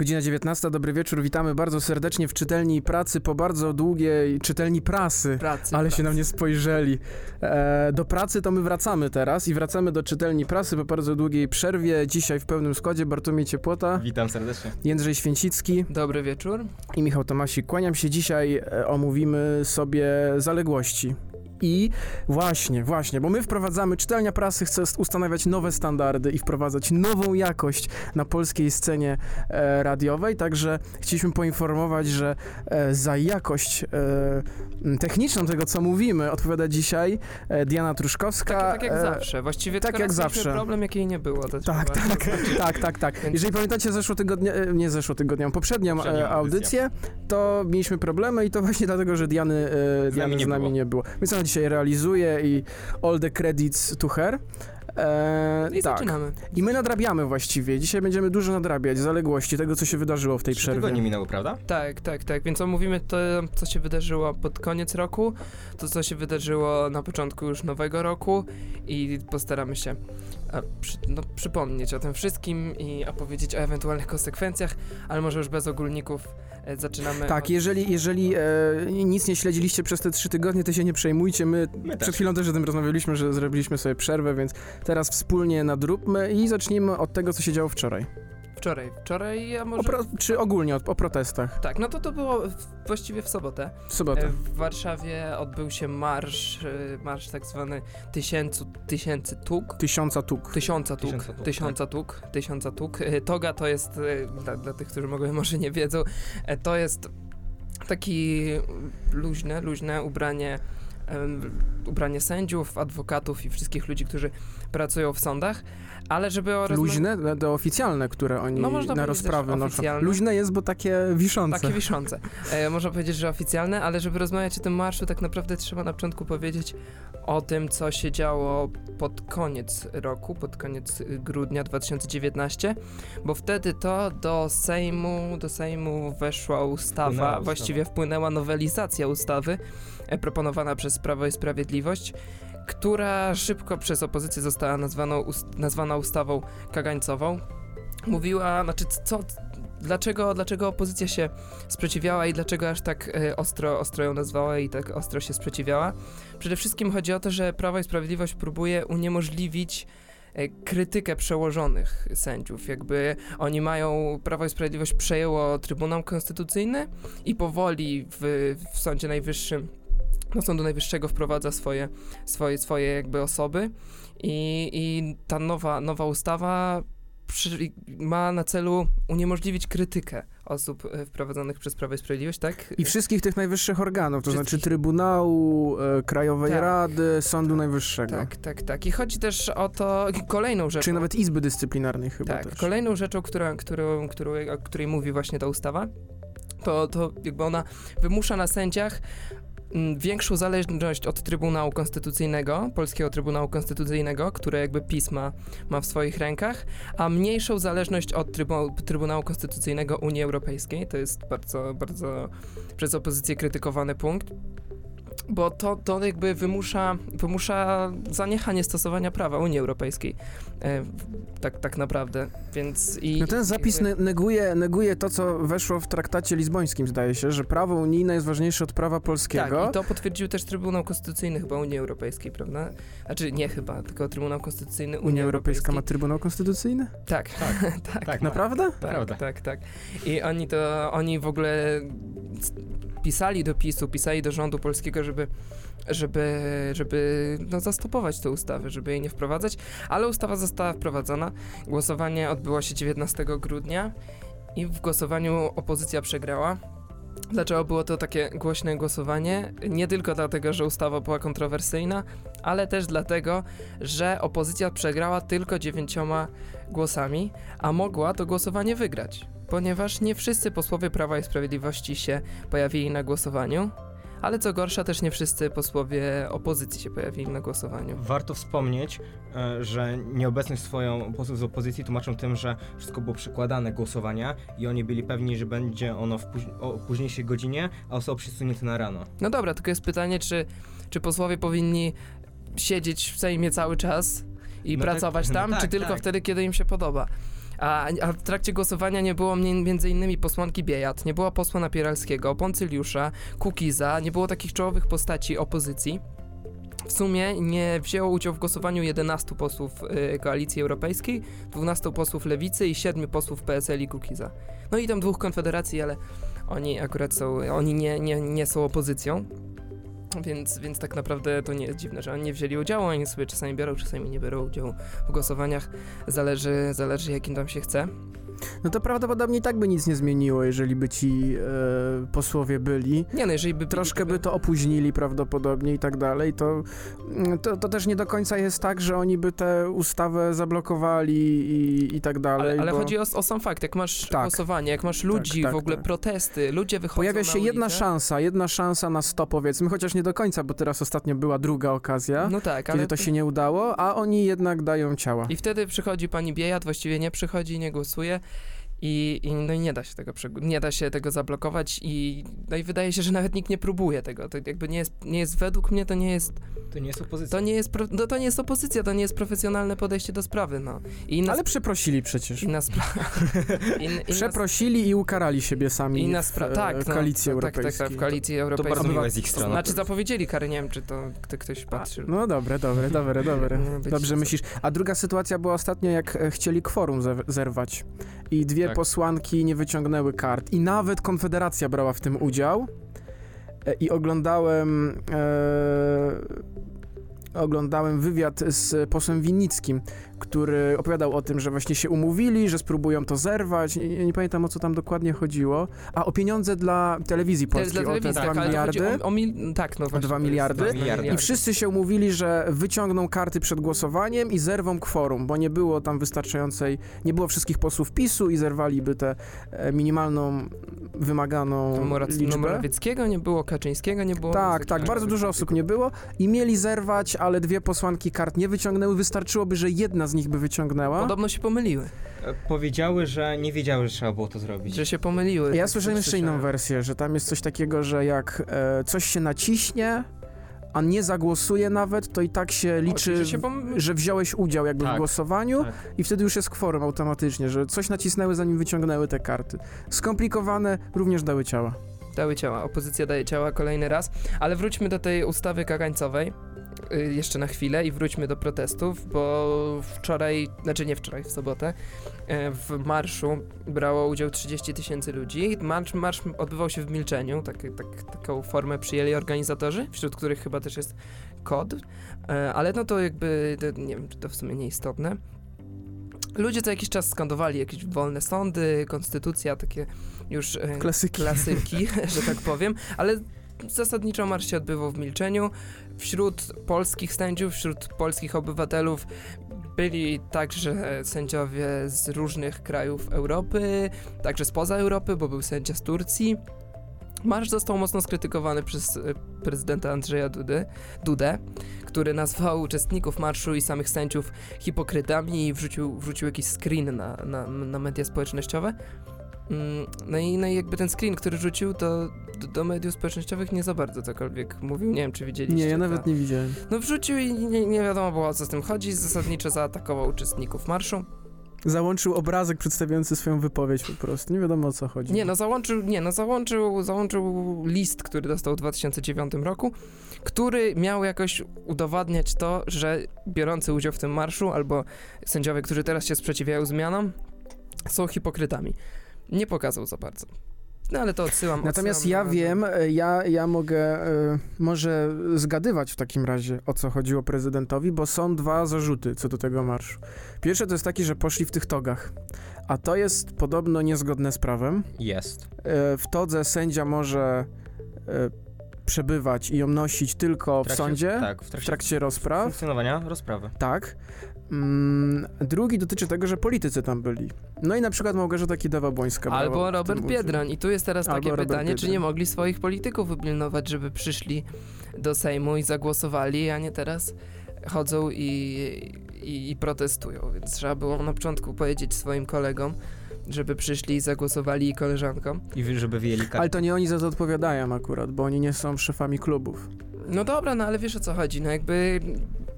Godzina 19, dobry wieczór, witamy bardzo serdecznie w czytelni pracy po bardzo długiej czytelni prasy. Pracy, Ale pracy. się na mnie spojrzeli. E, do pracy to my wracamy teraz i wracamy do czytelni prasy po bardzo długiej przerwie. Dzisiaj w pełnym składzie Bartłomiej Ciepłota, Witam serdecznie. Jędrzej Święcicki Dobry wieczór. i Michał Tomasik. Kłaniam się dzisiaj, e, omówimy sobie zaległości. I właśnie, właśnie, bo my wprowadzamy, czytelnia prasy chce ustanawiać nowe standardy i wprowadzać nową jakość na polskiej scenie e, radiowej, także chcieliśmy poinformować, że e, za jakość e, techniczną tego, co mówimy, odpowiada dzisiaj e, Diana Truszkowska. Tak, tak jak e, zawsze. Właściwie tak jak zawsze. problem, jakiej nie było. To Tak, trzeba- tak, tak, tak, tak. Więc- Jeżeli pamiętacie zeszłotygodnia, e, nie zeszłotygodnią, poprzednią, Poprzednią e, audycję, to mieliśmy problemy i to właśnie dlatego, że Diany, Diany z nami było. nie było. Więc ona dzisiaj realizuje i all the credits to her. E, I tak. zaczynamy. I my nadrabiamy właściwie. Dzisiaj będziemy dużo nadrabiać zaległości tego, co się wydarzyło w tej Trzy przerwie. tygodnie minęło, prawda? Tak, tak, tak. Więc omówimy to, co się wydarzyło pod koniec roku, to, co się wydarzyło na początku już nowego roku i postaramy się e, przy, no, przypomnieć o tym wszystkim i opowiedzieć o ewentualnych konsekwencjach, ale może już bez ogólników e, zaczynamy. Tak, od... jeżeli, jeżeli e, nic nie śledziliście przez te trzy tygodnie, to się nie przejmujcie. My My przed też. chwilą też o tym rozmawialiśmy, że zrobiliśmy sobie przerwę, więc teraz wspólnie nadróbmy i zacznijmy od tego, co się działo wczoraj. Wczoraj, wczoraj, a może... pro, czy ogólnie o, o protestach. Tak, no to to było w, właściwie w sobotę. W sobotę. E, W Warszawie odbył się marsz, e, marsz tak zwany tysięcu, tysięcy tuk. Tysiąca tuk. Tysiąca tuk, Tysiąca tuk, tysiąca tuk, tysiąca tuk. E, Toga to jest, dla, dla tych, którzy mogą, może nie wiedzą, to jest taki luźne, luźne ubranie, ubranie sędziów, adwokatów i wszystkich ludzi, którzy pracują w sądach, ale żeby o rozma- Luźne, no, to oficjalne, które oni No, można na że noszą. oficjalne. Luźne jest, bo takie wiszące. Takie wiszące. E, można powiedzieć, że oficjalne, ale żeby rozmawiać o tym marszu, tak naprawdę trzeba na początku powiedzieć o tym, co się działo pod koniec roku, pod koniec y, grudnia 2019, bo wtedy to do Sejmu, do Sejmu weszła ustawa, Wpłynęła ustawa. właściwie wpłynęła nowelizacja ustawy proponowana przez Prawo i Sprawiedliwość, która szybko przez opozycję została ust- nazwana ustawą kagańcową. Mówiła, znaczy co, dlaczego, dlaczego opozycja się sprzeciwiała i dlaczego aż tak e, ostro, ostro ją nazwała i tak ostro się sprzeciwiała. Przede wszystkim chodzi o to, że Prawo i Sprawiedliwość próbuje uniemożliwić e, krytykę przełożonych sędziów. Jakby oni mają, Prawo i Sprawiedliwość przejęło Trybunał Konstytucyjny i powoli w, w Sądzie Najwyższym do Sądu Najwyższego wprowadza swoje, swoje, swoje jakby osoby i, i ta nowa, nowa ustawa przy, ma na celu uniemożliwić krytykę osób e, wprowadzonych przez Prawo i Sprawiedliwość, tak? I wszystkich tych najwyższych organów, to znaczy Wszystkich. Trybunału, e, Krajowej Tak. Rady, Sądu Najwyższego. Tak, tak, tak. I chodzi też o to, kolejną rzeczą. Czyli nawet Izby Dyscyplinarnej chyba tak, też. kolejną rzeczą, która, którą, którą, o której mówi właśnie ta ustawa, to, to jakby ona wymusza na sędziach większą zależność od Trybunału Konstytucyjnego, Polskiego Trybunału Konstytucyjnego, które jakby PiS ma, ma w swoich rękach, a mniejszą zależność od Trybunału, Trybunału Konstytucyjnego Unii Europejskiej. To jest bardzo, bardzo przez opozycję krytykowany punkt. Bo to, to jakby wymusza, wymusza zaniechanie stosowania prawa Unii Europejskiej. E, tak, tak naprawdę. Więc i. No ten zapis jakby- ne- neguje, neguje to, co weszło w traktacie lizbońskim, zdaje się, że prawo unijne jest ważniejsze od prawa polskiego. Tak, i to potwierdził też Trybunał Konstytucyjny chyba Unii Europejskiej, prawda? Znaczy nie chyba, tylko Trybunał Konstytucyjny Unii Unia Europejska ma Europejskiej. Trybunał Konstytucyjny? Tak, tak, tak, Tak, Naprawdę? Prawda. tak, tak. I oni to, oni w ogóle pisali do PiSu, pisali do rządu polskiego, żeby żeby, żeby no, zastopować tę ustawę, żeby jej nie wprowadzać, ale ustawa została wprowadzona. Głosowanie odbyło się 19 grudnia i w głosowaniu opozycja przegrała. Dlaczego było to takie głośne głosowanie? Nie tylko dlatego, że ustawa była kontrowersyjna, ale też dlatego, że opozycja przegrała tylko dziewięcioma głosami, a mogła to głosowanie wygrać, ponieważ nie wszyscy posłowie Prawa i Sprawiedliwości się pojawili na głosowaniu, ale co gorsza, też nie wszyscy posłowie opozycji się pojawili na głosowaniu. Warto wspomnieć, e, że nieobecność swoją posłów z opozycji tłumaczą tym, że wszystko było przekładane głosowania i oni byli pewni, że będzie ono w póź- o późniejszej godzinie, a zostało przesunięte na rano. No dobra, tylko jest pytanie, czy, czy posłowie powinni siedzieć w Sejmie cały czas i No tak, pracować no tam, tak, czy tylko tak. wtedy, kiedy im się podoba. A, a w trakcie głosowania nie było innymi posłanki Biejat, nie było posła Napieralskiego, Poncyliusza, Kukiza, nie było takich czołowych postaci opozycji. W sumie nie wzięło udziału w głosowaniu 11 posłów y, Koalicji Europejskiej, 12 posłów Lewicy i 7 posłów PSL i Kukiza. No i tam dwóch Konfederacji, ale oni akurat są, oni nie, nie, nie są opozycją. Więc, więc tak naprawdę to nie jest dziwne, że oni nie wzięli udziału, oni sobie czasami biorą, czasami nie biorą udziału w głosowaniach. Zależy, zależy jakim tam się chce. No to prawdopodobnie tak by nic nie zmieniło, jeżeli by ci e, posłowie byli. Nie no, jeżeli by... Troszkę by to opóźnili prawdopodobnie i tak dalej, to, mm, to, to też nie do końca jest tak, że oni by tę ustawę zablokowali i, i tak dalej. Ale, ale bo chodzi o, o sam fakt, jak masz Tak. głosowanie, jak masz ludzi, tak, w ogóle tak. protesty, ludzie wychodzą Pojawia się jedna szansa, jedna szansa na 100 powiedzmy, chociaż nie do końca, bo teraz ostatnio była druga okazja, No tak, kiedy ale... to się nie udało, a oni jednak dają ciała. I wtedy przychodzi pani Biejat, właściwie nie przychodzi, nie głosuje. I, i, no i nie da się tego nie da się tego zablokować i no i wydaje się, że nawet nikt nie próbuje tego. To jakby nie jest, nie jest według mnie to nie jest To nie jest opozycja. to nie jest pro, no to nie jest opozycja, to nie jest profesjonalne podejście do sprawy, no. I inna, Ale przeprosili przecież. inna sprawa. In, inna, Przeprosili i ukarali siebie sami w e, Tak, no, koalicji tak, tak, tak, europejskiej. tak, w koalicji To europejskiej. bardzo miłe z ich strony. Znaczy zapowiedzieli kary, nie wiem, czy to kto, ktoś patrzył. No dobre, dobre, dobre, dobre. Dobrze myślisz. A druga sytuacja była ostatnio, jak chcieli kworum ze- zerwać. I dwie Tak. posłanki nie wyciągnęły kart. I nawet Konfederacja brała w tym udział. E, I oglądałem... E, oglądałem wywiad z posłem Winnickim, który opowiadał o tym, że właśnie się umówili, że spróbują to zerwać. Nie, nie pamiętam o co tam dokładnie chodziło. A o pieniądze dla telewizji Te- polskiej, Dla o te telewizji, 2 tak, ale to miliardy. chodzi o, o mil, tak, no właśnie. dwa to jest miliardy? dwa Miliardy. I wszyscy się umówili, że wyciągną karty przed głosowaniem i zerwą kworum, bo nie było tam wystarczającej, nie było wszystkich posłów PiSu i zerwaliby tę e, minimalną, wymaganą Morac- no, liczbę. Morawieckiego nie było, Kaczyńskiego nie było. Tak, tak, bardzo dużo osób nie było i mieli zerwać, ale dwie posłanki kart nie wyciągnęły. Wystarczyłoby, że jedna z nich by wyciągnęła. Podobno się pomyliły, E, Powiedziały, że nie wiedziały, że trzeba było to zrobić. że się pomyliły. Ja Tak słyszałem jeszcze słyszałem. inną wersję, że tam jest coś takiego, że jak e, coś się naciśnie, a nie zagłosuje nawet, to i tak się liczy, że się pom- że wziąłeś udział jakby w Tak, głosowaniu tak. i wtedy już jest kworum automatycznie, że coś nacisnęły zanim wyciągnęły te karty. Skomplikowane, również dały ciała. Dały ciała, opozycja daje ciała kolejny raz, ale wróćmy do tej ustawy kagańcowej jeszcze na chwilę i wróćmy do protestów, bo wczoraj, znaczy nie wczoraj, w sobotę, e, w marszu brało udział 30 tysięcy ludzi. Marsz, marsz odbywał się w milczeniu, tak, tak, taką formę przyjęli organizatorzy, wśród których chyba też jest kod, e, ale no to jakby, nie wiem, czy to w sumie nieistotne. Ludzie co jakiś czas skandowali jakieś wolne sądy, konstytucja, takie już Klasyki. klasyki, że tak powiem, ale zasadniczo marsz się odbywał w milczeniu. Wśród polskich sędziów, wśród polskich obywatelów byli także sędziowie z różnych krajów Europy, także spoza Europy, bo był sędzia z Turcji. Marsz został mocno skrytykowany przez e, prezydenta Andrzeja Dudy, Dudę, który nazwał uczestników marszu i samych sędziów hipokrytami i wrzucił, wrzucił jakiś screen na, na, na media społecznościowe. Mm, No i, no i jakby ten screen, który rzucił, to do, do mediów społecznościowych nie za bardzo cokolwiek mówił. Nie wiem, czy widzieliście. Nie, ja to. nawet nie widziałem. No wrzucił i nie, nie wiadomo było o co z tym chodzi. Zasadniczo zaatakował uczestników marszu. Załączył obrazek przedstawiający swoją wypowiedź po prostu. Nie wiadomo o co chodzi. Nie, no załączył, nie, no załączył, załączył list, który dostał w 2009 roku, który miał jakoś udowadniać to, że biorący udział w tym marszu albo sędziowie, którzy teraz się sprzeciwiają zmianom, są hipokrytami. Nie pokazał za bardzo. No ale to odsyłam. Natomiast odsyłam ja wiem, e, ja, ja mogę e, może zgadywać w takim razie, o co chodziło prezydentowi, bo są dwa zarzuty co do tego marszu. Pierwszy to jest taki, że poszli w tych togach, a to jest podobno niezgodne z prawem. Jest. E, w todze sędzia może e, przebywać i ją nosić tylko w, trakcie- sądzie, Tak, w w trakcie trakcie rozpraw. funkcjonowania rozprawy. Tak. Mm, drugi dotyczy tego, że politycy tam byli. No i na przykład Małgorzata Kidawa-Błońska. Albo Robert. Biedroń. I tu jest teraz Albo takie Robert pytanie, czy Biedroń. nie mogli swoich polityków wypilnować, żeby przyszli do Sejmu i zagłosowali, a nie teraz chodzą i, i, i protestują. Więc trzeba było na początku powiedzieć swoim kolegom, żeby przyszli i zagłosowali i koleżankom. I żeby wyjęli kartę. Ale to nie oni za to odpowiadają akurat, bo oni nie są szefami klubów. No dobra, no ale wiesz o co chodzi, no jakby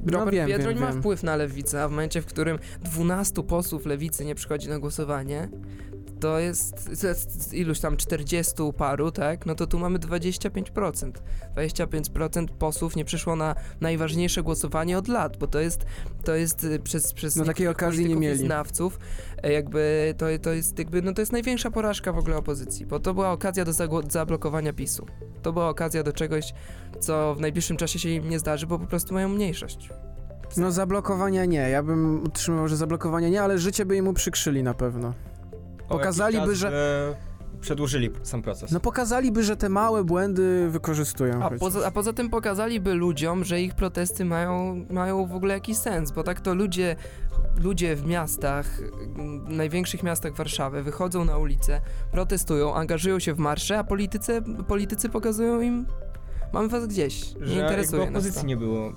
No Robert wiem, Biedroń wiem, ma wiem. wpływ na lewicę, a w momencie, w którym 12 posłów lewicy nie przychodzi na głosowanie, to jest z- iluś tam 40 paru, tak? No to tu mamy 25%. 25% posłów nie przyszło na najważniejsze głosowanie od lat, bo to jest, to jest y, przez, przez No takiej okazji nie mieli. znawców, e, jakby to, to jest jakby, no to jest największa porażka w ogóle opozycji, bo to była okazja do zablokowania PiSu. To była okazja do czegoś, co w najbliższym czasie się im nie zdarzy, bo po prostu mają mniejszość. No zablokowania nie, ja bym utrzymywał, że zablokowania nie, ale życie by im uprzykrzyli na pewno. Pokazaliby, czas że- by Przedłużyli sam proces. No pokazaliby, że te małe błędy wykorzystują. A poza, a poza tym pokazaliby ludziom, że ich protesty mają, mają w ogóle jakiś sens, bo tak to ludzie, ludzie w miastach, m, największych miastach Warszawy wychodzą na ulicę, protestują, angażują się w marsze, a politycy, politycy pokazują im mamy was gdzieś, nie że interesuje nas opozycji to. nie było.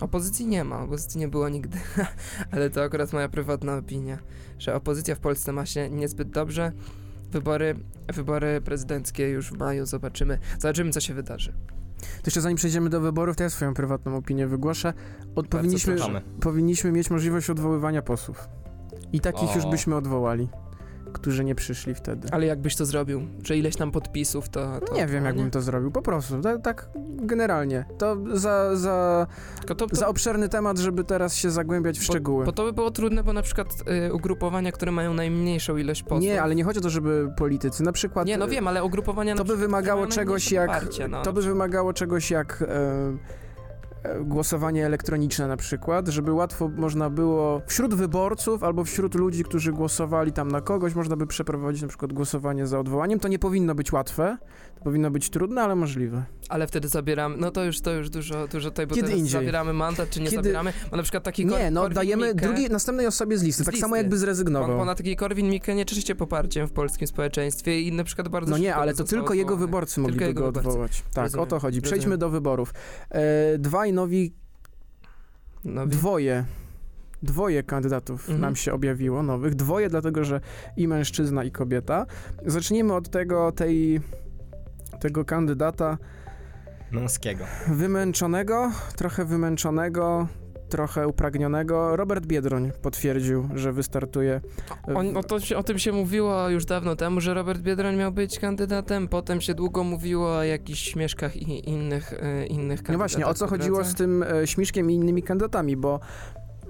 Opozycji nie ma, opozycji nie było nigdy, ale to akurat moja prywatna opinia, że opozycja w Polsce ma się niezbyt dobrze. Wybory, wybory prezydenckie już w maju, zobaczymy, zobaczymy co się wydarzy. To jeszcze zanim przejdziemy do wyborów, to ja swoją prywatną opinię wygłoszę. Od, powinniśmy, powinniśmy mieć możliwość odwoływania posłów. I takich O. już byśmy odwołali, którzy nie przyszli wtedy. Ale jakbyś to zrobił? Że ileś tam podpisów, to... to Nie wiem, jakbym to zrobił, po prostu, tak, tak generalnie. To za, za, to, to, za obszerny temat, żeby teraz się zagłębiać w szczegóły. Bo to by było trudne, bo na przykład y, ugrupowania, które mają najmniejszą ilość posłów... Nie, ale nie chodzi o to, żeby politycy, na przykład... Nie, no wiem, ale ugrupowania na To by wymagało czegoś jak. poparcie, no, to by wymagało czegoś jak e, głosowanie elektroniczne na przykład, żeby łatwo można było wśród wyborców albo wśród ludzi, którzy głosowali tam na kogoś, można by przeprowadzić na przykład głosowanie za odwołaniem. To nie powinno być łatwe, powinno być trudne, ale możliwe. Ale wtedy zabieramy, no to już, to już dużo, dużo tutaj, bo Kiedy teraz indziej. zabieramy mandat, czy nie Kiedy- zabieramy, bo na przykład taki Kor- Nie, no Korwin dajemy drugiej, następnej osobie z listy, Z tak samo listy. jakby Bo, zrezygnował. bo na taki Korwin Mikke nie cieszy się poparciem w polskim społeczeństwie i na przykład bardzo No nie, ale to tylko jego odwołany. wyborcy mogliby jego go wyborcy. odwołać. Tak, Rozumiem, o to chodzi. Przejdźmy rozumiem. do wyborów. E, dwaj nowi No, Dwoje. Dwoje kandydatów Mhm. nam się objawiło, nowych. Dwoje, dlatego że i mężczyzna, i kobieta. Zacznijmy od tego, tej, tego kandydata Męskiego. wymęczonego, trochę wymęczonego, trochę upragnionego. Robert Biedroń potwierdził, że wystartuje. On, o, to o tym się mówiło już dawno temu, że Robert Biedroń miał być kandydatem, potem się długo mówiło o jakichś śmieszkach i innych, e, innych kandydatach. No właśnie, o co chodziło z tym e, Śmiszkiem i innymi kandydatami, bo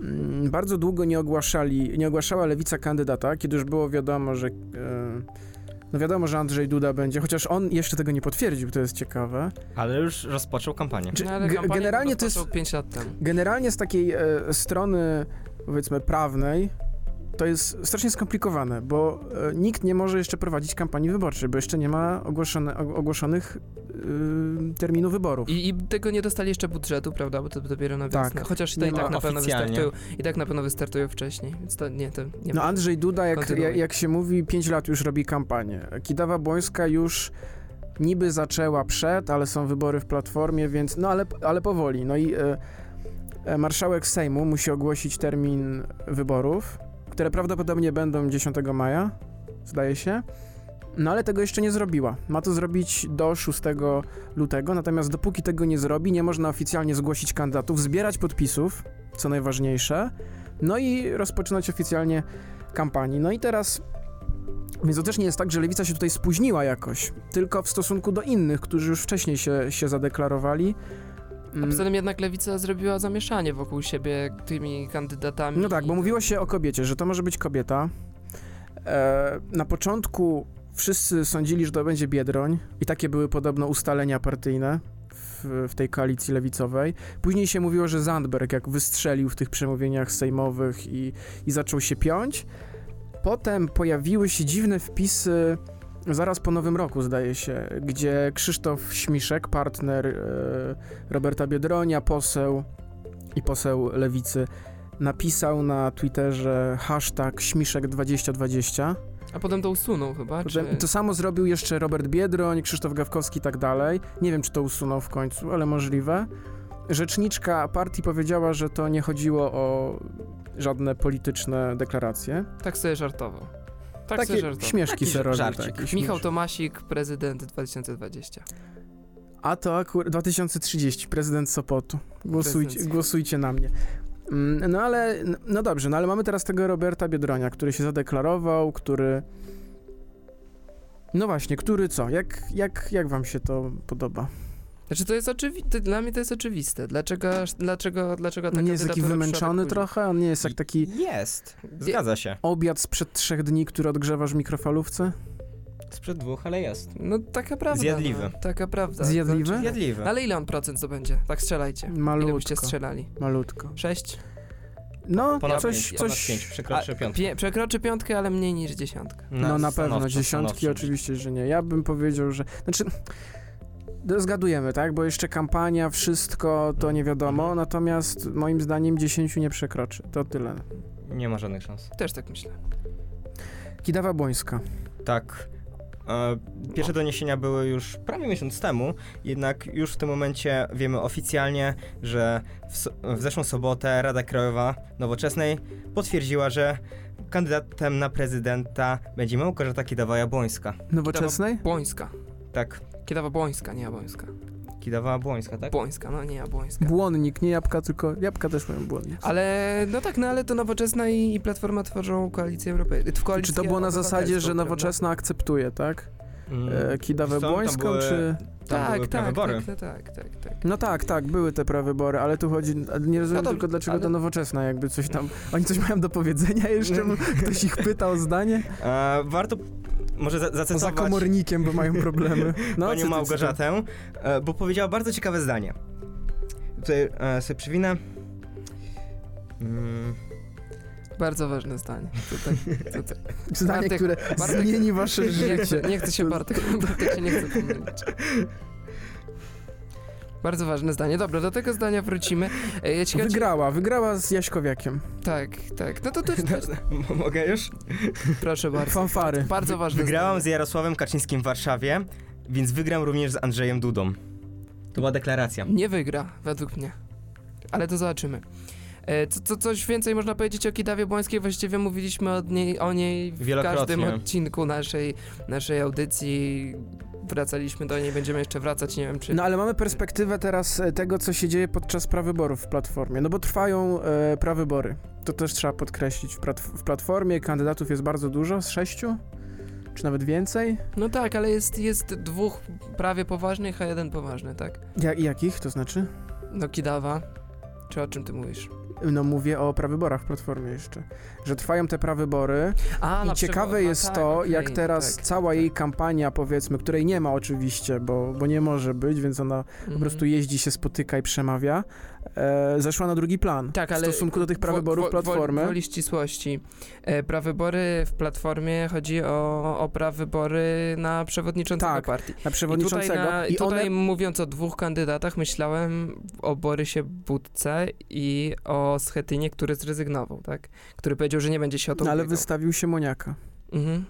mm, bardzo długo nie ogłaszali, nie ogłaszała lewica kandydata, kiedy już było wiadomo, że e, no wiadomo, że Andrzej Duda będzie, chociaż on jeszcze tego nie potwierdził, to jest ciekawe. Ale już rozpoczął kampanię. Czy No, ale kampanię generalnie to jest- rozpoczął 5 lat temu. Generalnie z takiej e, strony, powiedzmy, prawnej, to jest strasznie skomplikowane, bo e, nikt nie może jeszcze prowadzić kampanii wyborczej, bo jeszcze nie ma ogłoszone, ogłoszonych terminu wyborów. I, I tego nie dostali jeszcze budżetu, prawda? Bo to dopiero na Tak. wiosnę. Chociaż to i tak na pewno wystartują. I tak na pewno wystartują wcześniej. Więc to nie, to nie No. Andrzej Duda, jak, jak, jak się mówi, 5 lat już robi kampanię. Kidawa Błońska już niby zaczęła przed, ale są wybory w Platformie, więc no ale, ale powoli. No i e, e, marszałek Sejmu musi ogłosić termin wyborów, które prawdopodobnie będą 10 maja, zdaje się. No ale tego jeszcze nie zrobiła. Ma to zrobić do 6 lutego, natomiast dopóki tego nie zrobi, nie można oficjalnie zgłosić kandydatów, zbierać podpisów, co najważniejsze, no i rozpoczynać oficjalnie kampanii. No i teraz. Więc to też nie jest tak, że lewica się tutaj spóźniła jakoś, tylko w stosunku do innych, którzy już wcześniej się, się zadeklarowali. A Mm, poza tym jednak lewica zrobiła zamieszanie wokół siebie tymi kandydatami. No tak, bo mówiło się o kobiecie, że to może być kobieta. E, na początku wszyscy sądzili, że to będzie Biedroń i takie były podobno ustalenia partyjne w, w tej koalicji lewicowej. Później się mówiło, że Zandberg jak wystrzelił w tych przemówieniach sejmowych i, i zaczął się piąć. Potem pojawiły się dziwne wpisy zaraz po Nowym Roku, zdaje się, gdzie Krzysztof Śmiszek, partner e, Roberta Biedronia, poseł i poseł lewicy, napisał na Twitterze hashtag śmiszek2020. A potem to usunął chyba, Potem, czy... to samo zrobił jeszcze Robert Biedroń, Krzysztof Gawkowski i tak dalej. Nie wiem, czy to usunął w końcu, ale możliwe. Rzeczniczka partii powiedziała, że to nie chodziło o żadne polityczne deklaracje. Tak sobie żartował. Tak sobie Takie żartował. śmieszki takie Michał śmiesz- Tomasik, prezydent 2020. A to akurat 2030, prezydent Sopotu. Głosujcie, Prezydent. głosujcie na mnie. Mm, No ale, no dobrze, no ale mamy teraz tego Roberta Biedronia, który się zadeklarował, który... No właśnie, który co? Jak, jak, jak wam się to podoba? Znaczy to jest oczywiste, dla mnie to jest oczywiste. Dlaczego, dlaczego, dlaczego ta No nie jest taki wymęczony trochę? On nie jest jak taki Jest, zgadza się. obiad sprzed trzech dni, który odgrzewasz w mikrofalówce? Sprzed dwóch, ale jest. No taka prawda. Zjadliwy. No, taka prawda. Zjadliwy? Znaczy, Zjadliwy. ale ile on procent to będzie? Tak strzelajcie. Ile byście Malutko, strzelali? malutko. Sześć? No, Ponad coś, pięć, ponad coś... pięć, przekroczy A, piątkę. pie, przekroczy piątkę, ale mniej niż dziesiątkę. No na pewno, dziesiątki oczywiście, że nie. Ja bym powiedział, że... Znaczy, no, zgadujemy, tak? Bo jeszcze kampania, wszystko, to nie wiadomo, Mhm. natomiast moim zdaniem 10 nie przekroczy. To tyle. Nie ma żadnych szans. Też tak myślę. Kidawa Błońska. Tak. E, Pierwsze doniesienia były już prawie miesiąc temu, jednak już w tym momencie wiemy oficjalnie, że w, so- w zeszłą sobotę Rada Krajowa Nowoczesnej potwierdziła, że kandydatem na prezydenta będzie Małgorzata Kidawa-Jabłońska. Nowoczesnej? Błońska. Tak, Kiedawa Błońska, nie Jabłońska. Kidawa-Jabłońska, tak? Błońska, no nie Jabłońska. Błonnik, nie jabłka, tylko jabłka też mają błonnik. Ale, no tak, no ale to Nowoczesna i, i Platforma tworzą koalicję europejską. Czy to było na zasadzie, że? Nowoczesna akceptuje, tak? Mm, E, Kidawę Błońską, były- czy... Tak, tak, tak, no tak, tak, tak. No tak, tak, były te prawybory, ale tu chodzi, nie rozumiem No dobrze, tylko dlaczego ale- to nowoczesna, jakby coś tam, oni coś mają do powiedzenia jeszcze, ktoś ich pyta o zdanie? E, warto może za, O za zacytować komornikiem, bo mają problemy. No, panią Małgorzatę, e, bo powiedziała bardzo ciekawe zdanie. Tutaj e, sobie przywinę. Mm, Bardzo ważne zdanie. Tutaj, tutaj. Zdanie, Bartek- które Bartek- zmieni wasze Nie życie. chcę, nie chcę się Bartek, Bartek się nie chce pomylić. Bardzo ważne zdanie. Dobra, do tego zdania wrócimy. E, Ja ci Wygrała, wygrała z Jaśkowiakiem. Tak, tak. No to też, m- mogę już? proszę bardzo. Fanfary. Bardzo ważne Wygrałam z zdanie. Jarosławem Kaczyńskim w Warszawie, więc wygram również z Andrzejem Dudą. To była deklaracja. Nie wygra, według mnie. Ale to zobaczymy. E, Co, co, coś więcej można powiedzieć o Kidawie Błońskiej? Właściwie mówiliśmy o niej, o niej w każdym odcinku naszej, naszej audycji. Wracaliśmy do niej, będziemy jeszcze wracać, nie wiem czy... No ale mamy perspektywę teraz e, tego, co się dzieje podczas prawyborów w Platformie. No bo trwają e, prawybory. To też trzeba podkreślić. W, w Platformie kandydatów jest bardzo dużo, z sześciu? Czy nawet więcej? No tak, ale jest, jest dwóch prawie poważnych, a jeden poważny, tak? Ja, jakich to znaczy? No Kidawa. Czy o czym ty mówisz? No mówię o prawyborach w Platformie jeszcze. Że trwają te prawybory A, i ciekawe przykład- a jest tak, to, okej, jak teraz tak, cała tak. jej kampania, powiedzmy, której nie ma oczywiście, bo, bo nie może być, więc ona po Mhm. prostu jeździ, się spotyka i przemawia, e, zeszła na drugi plan Tak, w ale stosunku do tych prawyborów wo- wo- Platformy. Woli ścisłości. E, prawybory w Platformie chodzi o, o prawybory na przewodniczącego Tak, partii. na przewodniczącego. I tutaj, na, i tutaj one mówiąc o dwóch kandydatach, myślałem o Borysie Budce i o Schetynie, który zrezygnował, tak? Który powiedział, że nie będzie się o to No, ale ubiegał. wystawił się Moniaka. Mhm.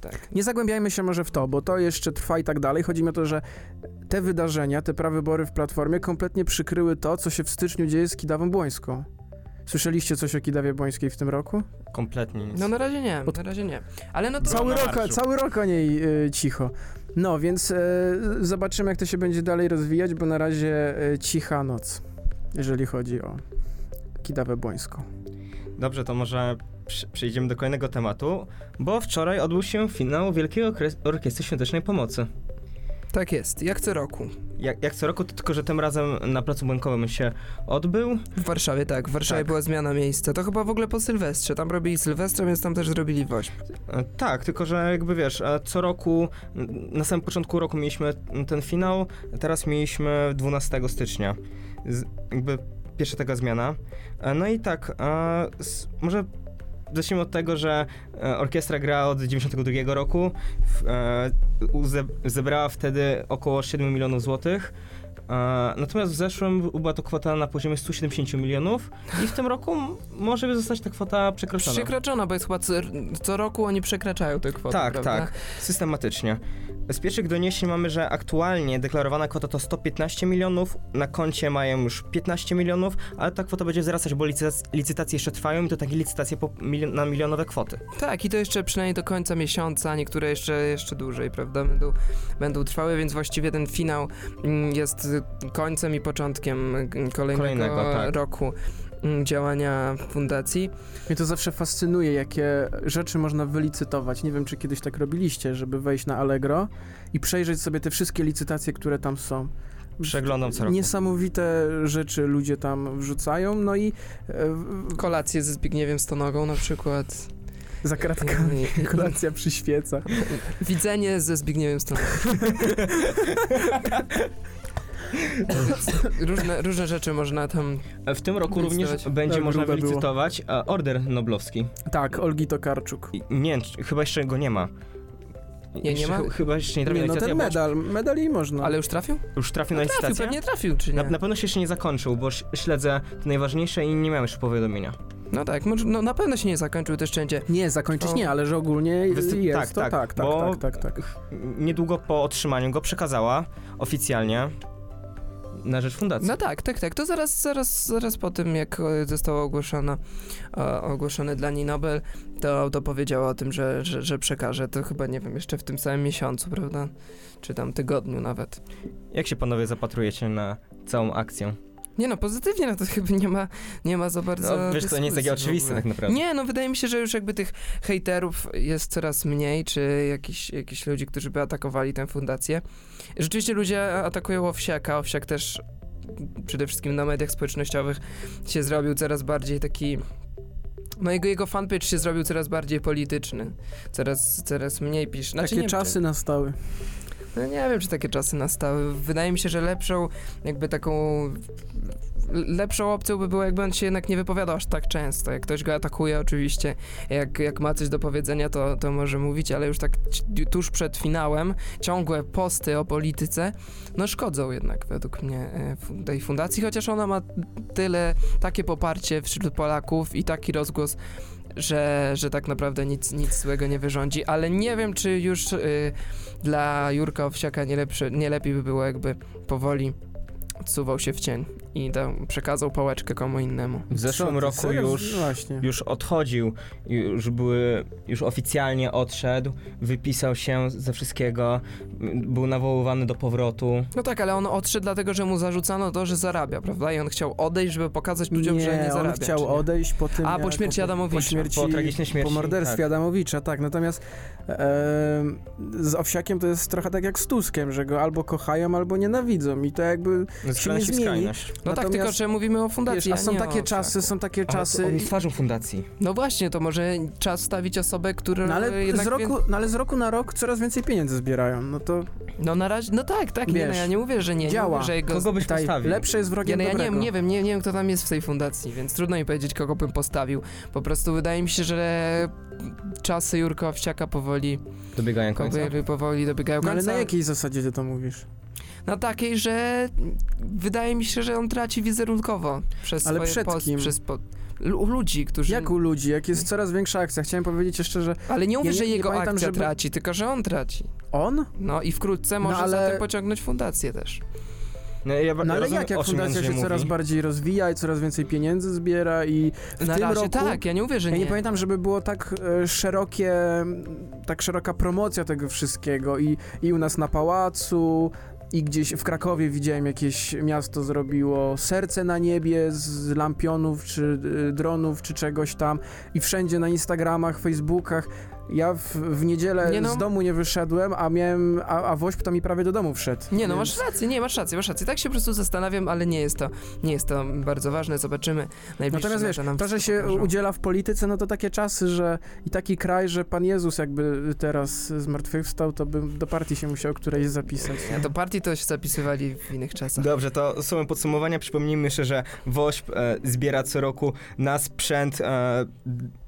Tak. Nie zagłębiajmy się może w to, bo to jeszcze trwa i tak dalej. Chodzi mi o to, że te wydarzenia, te prawybory w Platformie kompletnie przykryły to, co się w styczniu dzieje z Kidawą Błońską. Słyszeliście coś o Kidawie Błońskiej w tym roku? Kompletnie nic. No na razie nie, Od- na razie nie. Ale no to... Cały rok, marszu. cały rok o niej y, cicho. No, więc y, zobaczymy, jak to się będzie dalej rozwijać, bo na razie y, cicha noc, jeżeli chodzi o Kidawę Błońską. Dobrze, to może przejdziemy do kolejnego tematu, bo wczoraj odbył się finał Wielkiej Orkiestry Świątecznej Pomocy. Tak jest, jak co roku. Jak, jak co roku, tylko że tym razem na Placu Bankowym się odbył. W Warszawie, tak. W Warszawie Tak. była zmiana miejsca. To chyba w ogóle po Sylwestrze. Tam robili Sylwestra, więc tam też zrobili woźb. E, Tak, tylko że jakby wiesz, e, co roku, na samym początku roku mieliśmy ten finał, teraz mieliśmy 12 stycznia. Z, jakby pierwsza taka zmiana. E, No i tak, e, może zacznijmy od tego, że e, orkiestra gra od 92 roku, zebrała wtedy około 7 milionów złotych. Natomiast w zeszłym była to kwota na poziomie 170 milionów i w tym roku może zostać ta kwota przekroczona. Przekroczona, bo jest chyba co, co roku oni przekraczają tę kwotę, Tak, prawda? tak, systematycznie. Z pierwszych doniesień mamy, że aktualnie deklarowana kwota to 115 milionów, na koncie mają już 15 milionów, ale ta kwota będzie wzrastać, bo licytac- licytacje jeszcze trwają i to takie licytacje po mili- na milionowe kwoty. Tak, i to jeszcze przynajmniej do końca miesiąca, niektóre jeszcze, jeszcze dłużej, prawda, będą, będą trwały, więc właściwie ten finał mm, jest końcem i początkiem kolejnego, Kolejnego, tak. roku mm, działania fundacji. Mnie to zawsze fascynuje, jakie rzeczy można wylicytować. Nie wiem, czy kiedyś tak robiliście, żeby wejść na Allegro i przejrzeć sobie te wszystkie licytacje, które tam są. Przeglądam co roku. Niesamowite rzeczy ludzie tam wrzucają, no i e, Kolacje ze Zbigniewem Stonogą na przykład. za kratkami kolacja przyświeca. Widzenie ze Zbigniewem Stonogą. Różne, różne rzeczy można tam... W tym roku również będzie Tak, można grube było. wylicytować e, order noblowski. Tak, Olgi Tokarczuk. I Nie, chyba jeszcze go nie ma. Nie, nie ma? chy- Chyba jeszcze nie trafił Nie, na no ten medal, medal jej można. Ale już trafił? Już trafił na Trafił, licytację? pewnie trafił, czy nie? Na, na pewno się jeszcze nie zakończył, bo śledzę te najważniejsze i nie miałem jeszcze powiadomienia. No tak, no na pewno się nie zakończył też wszędzie. Nie, zakończyć To- nie, ale że ogólnie jest tak, to tak, tak, tak, tak, tak, tak. Niedługo po otrzymaniu go przekazała oficjalnie na rzecz fundacji. No tak, tak, tak. To zaraz, zaraz, zaraz po tym, jak e, zostało ogłoszone, e, ogłoszony dla niej Nobel, to, to powiedziała o tym, że, że, że przekaże. To chyba, nie wiem, jeszcze w tym samym miesiącu, prawda? Czy tam tygodniu nawet. Jak się panowie zapatrujecie na całą akcję? Nie no, pozytywnie, no to chyba nie ma, nie ma za bardzo No, wiesz, to nie jest takie w oczywiste tak naprawdę. Nie, no wydaje mi się, że już jakby tych hejterów jest coraz mniej, czy jakichś jakichś ludzi, którzy by atakowali tę fundację. Rzeczywiście ludzie atakują Owsiaka, Owsiak też przede wszystkim na mediach społecznościowych się zrobił coraz bardziej taki... No jego, jego fanpage się zrobił coraz bardziej polityczny. Coraz, coraz mniej pisze. Znaczy, Takie nie, czasy nastały. No nie wiem, czy takie czasy nastały. Wydaje mi się, że lepszą, jakby taką. Lepszą opcją by było, jakby on się jednak nie wypowiadał aż tak często. Jak ktoś go atakuje, oczywiście, jak, jak ma coś do powiedzenia, to, to może mówić, ale już tak tuż przed finałem ciągłe posty o polityce, no szkodzą jednak według mnie e, tej fundacji, chociaż ona ma tyle, takie poparcie wśród Polaków i taki rozgłos, że, że tak naprawdę nic, nic złego nie wyrządzi, ale nie wiem, czy już y, dla Jurka Owsiaka nie, lepsze, nie lepiej by było, jakby powoli odsuwał się w cień i dał, przekazał pałeczkę komu innemu. W zeszłym Co roku serio? już, Właśnie. już odchodził, już były, już oficjalnie odszedł, wypisał się ze wszystkiego, był nawoływany do powrotu. No tak, ale on odszedł dlatego, że mu zarzucano to, że zarabia, prawda? I on chciał odejść, żeby pokazać ludziom, że nie on zarabia. chciał czy nie? odejść po tym, A, po śmierci Adamowicza. Po śmierci, Po tragicznej śmierci, po morderstwie tak. Adamowicza, tak. Natomiast em, z Owsiakiem to jest trochę tak jak z Tuskiem, że go albo kochają, albo nienawidzą i to jakby Skrajność nie zmieni. skrajność. No tak, Natomiast, tylko że mówimy o fundacji, Wiesz, a a są nie takie o czasy, są takie Ale czasy... on jest twarzą fundacji. No właśnie, to może czas wstawić osobę, która No ale, z roku, no ale z roku na rok coraz więcej pieniędzy zbierają. No to No na razie, no tak, tak, nie, no Wiesz, ja nie mówię, że nie, nie działa. mówię, że jego... Kogo byś tutaj postawił? lepsze jest Ja, wrogiem no ja nie, nie wiem, nie, nie wiem kto tam jest w tej fundacji, więc trudno mi powiedzieć, kogo bym postawił. Po prostu wydaje mi się, że czasy Jurka Owsiaka powoli, Dobiegają końca. powoli, dobiegają No ale końca. na jakiej zasadzie ty to mówisz? Na takiej, że wydaje mi się, że on traci wizerunkowo przez Ale swoje przed post, kim? przez po, lu- ludzi, którzy... Jak u ludzi, jak jest coraz większa akcja. Chciałem powiedzieć jeszcze, że Ale nie mówię, Ja nie- że nie jego pamiętam, akcja żeby- traci, tylko że on traci. on? No i wkrótce może ale- za tym pociągnąć fundację też. No, ja No ale rozumiem, jak, jak fundacja się coraz mówi. bardziej rozwija i coraz więcej pieniędzy zbiera i w Na tym razie roku... tak, ja nie mówię, że Ja nie. nie pamiętam, żeby było tak e, szerokie, tak szeroka promocja tego wszystkiego i, i u nas na pałacu, i gdzieś w Krakowie widziałem jakieś miasto zrobiło serce na niebie z lampionów, czy y, dronów, czy czegoś tam i wszędzie na Instagramach, Facebookach. Ja w, w niedzielę Nie no. z domu nie wyszedłem, a miałem, a, a Wośp to mi prawie do domu wszedł. Nie, no więc- masz rację, nie, masz rację, masz rację. Tak się po prostu zastanawiam, ale nie jest to, nie jest to bardzo ważne, zobaczymy. Natomiast wiesz, to, że się pokażą. udziela w polityce, no to takie czasy, że i taki kraj, że Pan Jezus jakby teraz zmartwychwstał, to bym do partii się musiał którejś zapisać. Ja, do partii to się zapisywali w innych czasach. Dobrze, to słowem podsumowania przypomnijmy jeszcze, że WOŚP e, zbiera co roku na sprzęt e,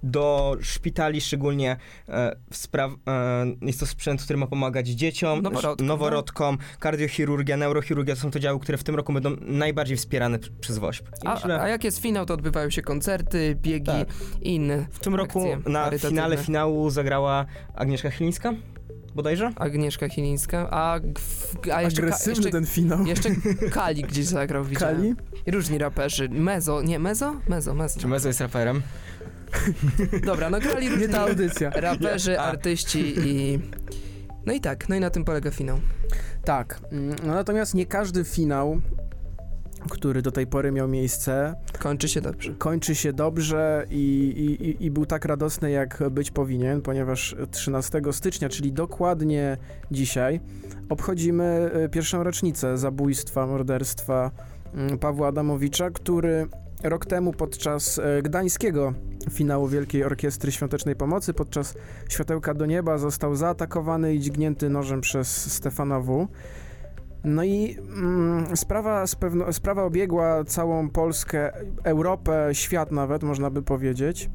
do szpitali, szczególnie e, spraw, e, jest to sprzęt, który ma pomagać dzieciom, Noworodkom, noworodkom kardiochirurgia, neurochirurgia to są to działy, które w tym roku będą najbardziej wspierane p- przez WOŚP. A, myślę, a jak jest finał, to odbywają się koncerty, biegi Tak. i inne w tym roku na finale finału zagrała Agnieszka Chylińska, bodajże? Agnieszka Chilińska, a, a jeszcze, ka, Agresywny jeszcze, ten finał. jeszcze Kali gdzieś zagrał, widziałem. Kali? I różni raperzy. Mezo, nie, Mezo? Mezo, Mezo. Czy Mezo jest raperem? Dobra, no grali różni Nie ta audycja. raperzy, artyści i... No i tak, no i na tym polega finał. Tak. mm, No natomiast nie każdy finał, który do tej pory miał miejsce, Kończy się dobrze. kończy się dobrze i, i, i- i był tak radosny, jak być powinien, ponieważ 13 stycznia, czyli dokładnie dzisiaj, obchodzimy e, pierwszą rocznicę zabójstwa, morderstwa mm, Pawła Adamowicza, który rok temu podczas e, gdańskiego finału Wielkiej Orkiestry Świątecznej Pomocy, podczas Światełka do Nieba został zaatakowany i dźgnięty nożem przez Stefana W. No i mm, sprawa, pewno, sprawa obiegła całą Polskę, Europę, świat nawet, można by powiedzieć.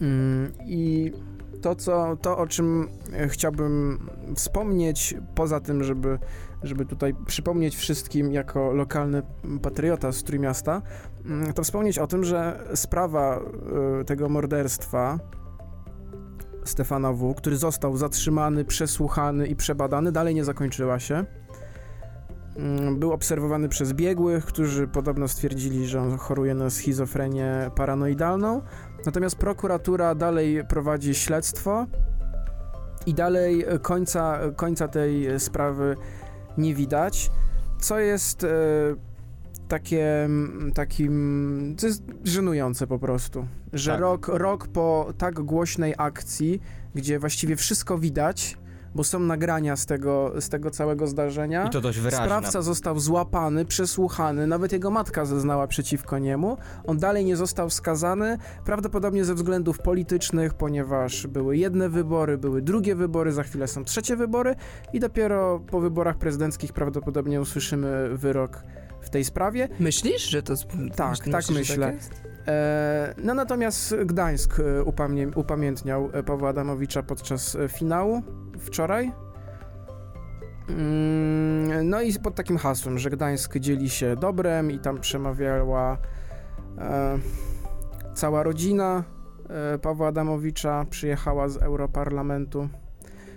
Mm, I to, co, to, o czym chciałbym wspomnieć, poza tym, żeby, żeby tutaj przypomnieć wszystkim jako lokalny patriota z Trójmiasta, mm, to wspomnieć o tym, że sprawa e, tego morderstwa Stefana W., który został zatrzymany, przesłuchany i przebadany, dalej nie zakończyła się. Mm, Był obserwowany przez biegłych, którzy podobno stwierdzili, że on choruje na schizofrenię paranoidalną. Natomiast prokuratura dalej prowadzi śledztwo i dalej końca, końca tej sprawy nie widać, co jest e, takie takim, to jest żenujące po prostu, że Tak. rok, rok po tak głośnej akcji, gdzie właściwie wszystko widać, bo są nagrania z tego, z tego całego zdarzenia. I to dość wyraźne. Sprawca został złapany, przesłuchany, nawet jego matka zeznała przeciwko niemu. On dalej nie został skazany, prawdopodobnie ze względów politycznych, ponieważ były jedne wybory, były drugie wybory, za chwilę są trzecie wybory i dopiero po wyborach prezydenckich prawdopodobnie usłyszymy wyrok w tej sprawie. Myślisz, że to... Tak, myślisz, tak że myślę. jest? E, no natomiast Gdańsk e, upamię, upamiętniał e, Pawła Adamowicza podczas finału wczoraj. Mm, No i pod takim hasłem, że Gdańsk dzieli się dobrem i tam przemawiała e, cała rodzina Pawła Adamowicza, przyjechała z Europarlamentu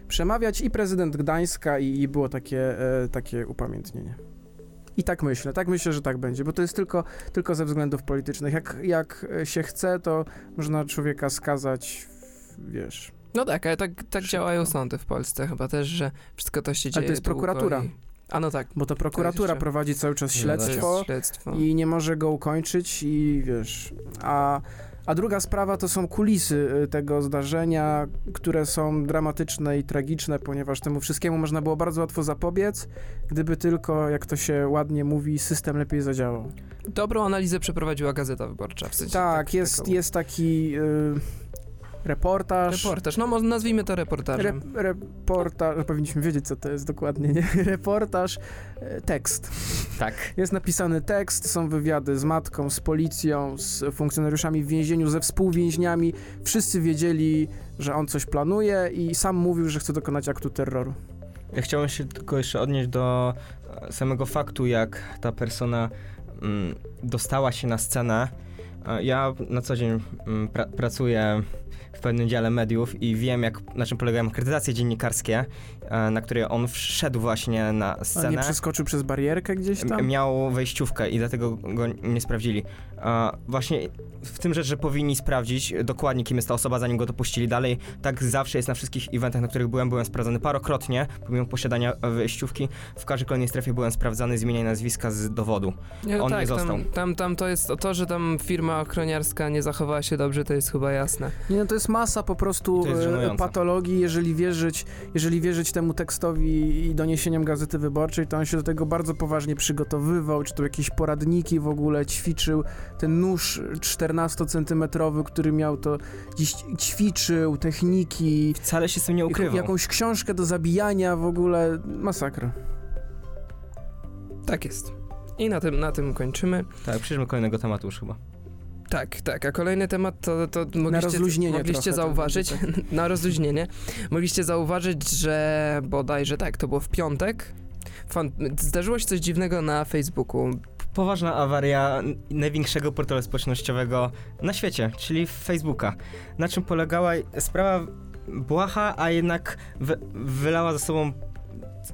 przemawiać i prezydent Gdańska i, i było takie, e, takie upamiętnienie. I tak myślę, tak myślę, że tak będzie, bo to jest tylko, tylko ze względów politycznych. Jak, jak się chce, to można człowieka skazać, wiesz. No tak, ale tak, tak działają sądy w Polsce chyba też, że wszystko to się Ale dzieje to jest prokuratura. I... A no tak, Bo to prokuratura jeszcze- prowadzi cały czas śledztwo śledztwo. i nie może go ukończyć i wiesz. A, a druga sprawa to są kulisy y, tego zdarzenia, które są dramatyczne i tragiczne, ponieważ temu wszystkiemu można było bardzo łatwo zapobiec, gdyby tylko, jak to się ładnie mówi, system lepiej zadziałał. Dobrą analizę przeprowadziła Gazeta Wyborcza, w sensie Tak, jest, taką- jest taki y, reportaż. Reportaż, no nazwijmy to Re, reportażem. reportaż, no, powinniśmy wiedzieć, co to jest dokładnie, nie? Reportaż, e, tekst. Tak. Jest napisany tekst, są wywiady z matką, z policją, z funkcjonariuszami w więzieniu, ze współwięźniami. Wszyscy wiedzieli, że on coś planuje i sam mówił, że chce dokonać aktu terroru. Ja chciałem się tylko jeszcze odnieść do e, samego faktu, jak ta persona mm, dostała się na scenę. E, Ja na co dzień mm, pra pracuję pewnym dziale mediów i wiem, jak, na czym polegają akredytacje dziennikarskie, e, na które on wszedł właśnie na A nie scenę. przeskoczył przez barierkę gdzieś tam? Miał wejściówkę i dlatego go nie sprawdzili. A właśnie w tym rzecz, że powinni sprawdzić dokładnie, kim jest ta osoba, zanim go dopuścili dalej. Tak zawsze jest na wszystkich eventach, na których byłem. Byłem sprawdzany parokrotnie, pomimo posiadania wejściówki. W każdej kolejnej strefie byłem sprawdzany, zmieniaj nazwiska z dowodu. Nie, on nie tak, został. Tam, tam, tam to jest to, że tam firma ochroniarska nie zachowała się dobrze, to jest chyba jasne. Nie, no to jest masa po prostu e, patologii, jeżeli wierzyć, jeżeli wierzyć temu tekstowi i doniesieniom Gazety Wyborczej, to on się do tego bardzo poważnie przygotowywał, czy to jakieś poradniki w ogóle ćwiczył, ten nóż 14-centymetrowy, który miał to gdzieś ćwiczył, techniki, Wcale się z tym nie ukrywał. jakąś książkę do zabijania, w ogóle masakra. Tak jest. I na tym, na tym kończymy. Tak, przejdźmy do kolejnego tematu już chyba. Tak, tak. A kolejny temat to, to mogliście, rozluźnienie mogliście trochę, zauważyć, będzie na rozluźnienie, mogliście zauważyć, że bodajże tak, to było w piątek, Fan, zdarzyło się coś dziwnego na Facebooku. Poważna awaria największego portalu społecznościowego na świecie, czyli Facebooka. Na czym polegała sprawa błaha, a jednak wy, wylała za sobą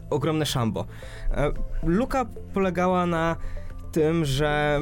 ogromne szambo. E, Luka polegała na tym, że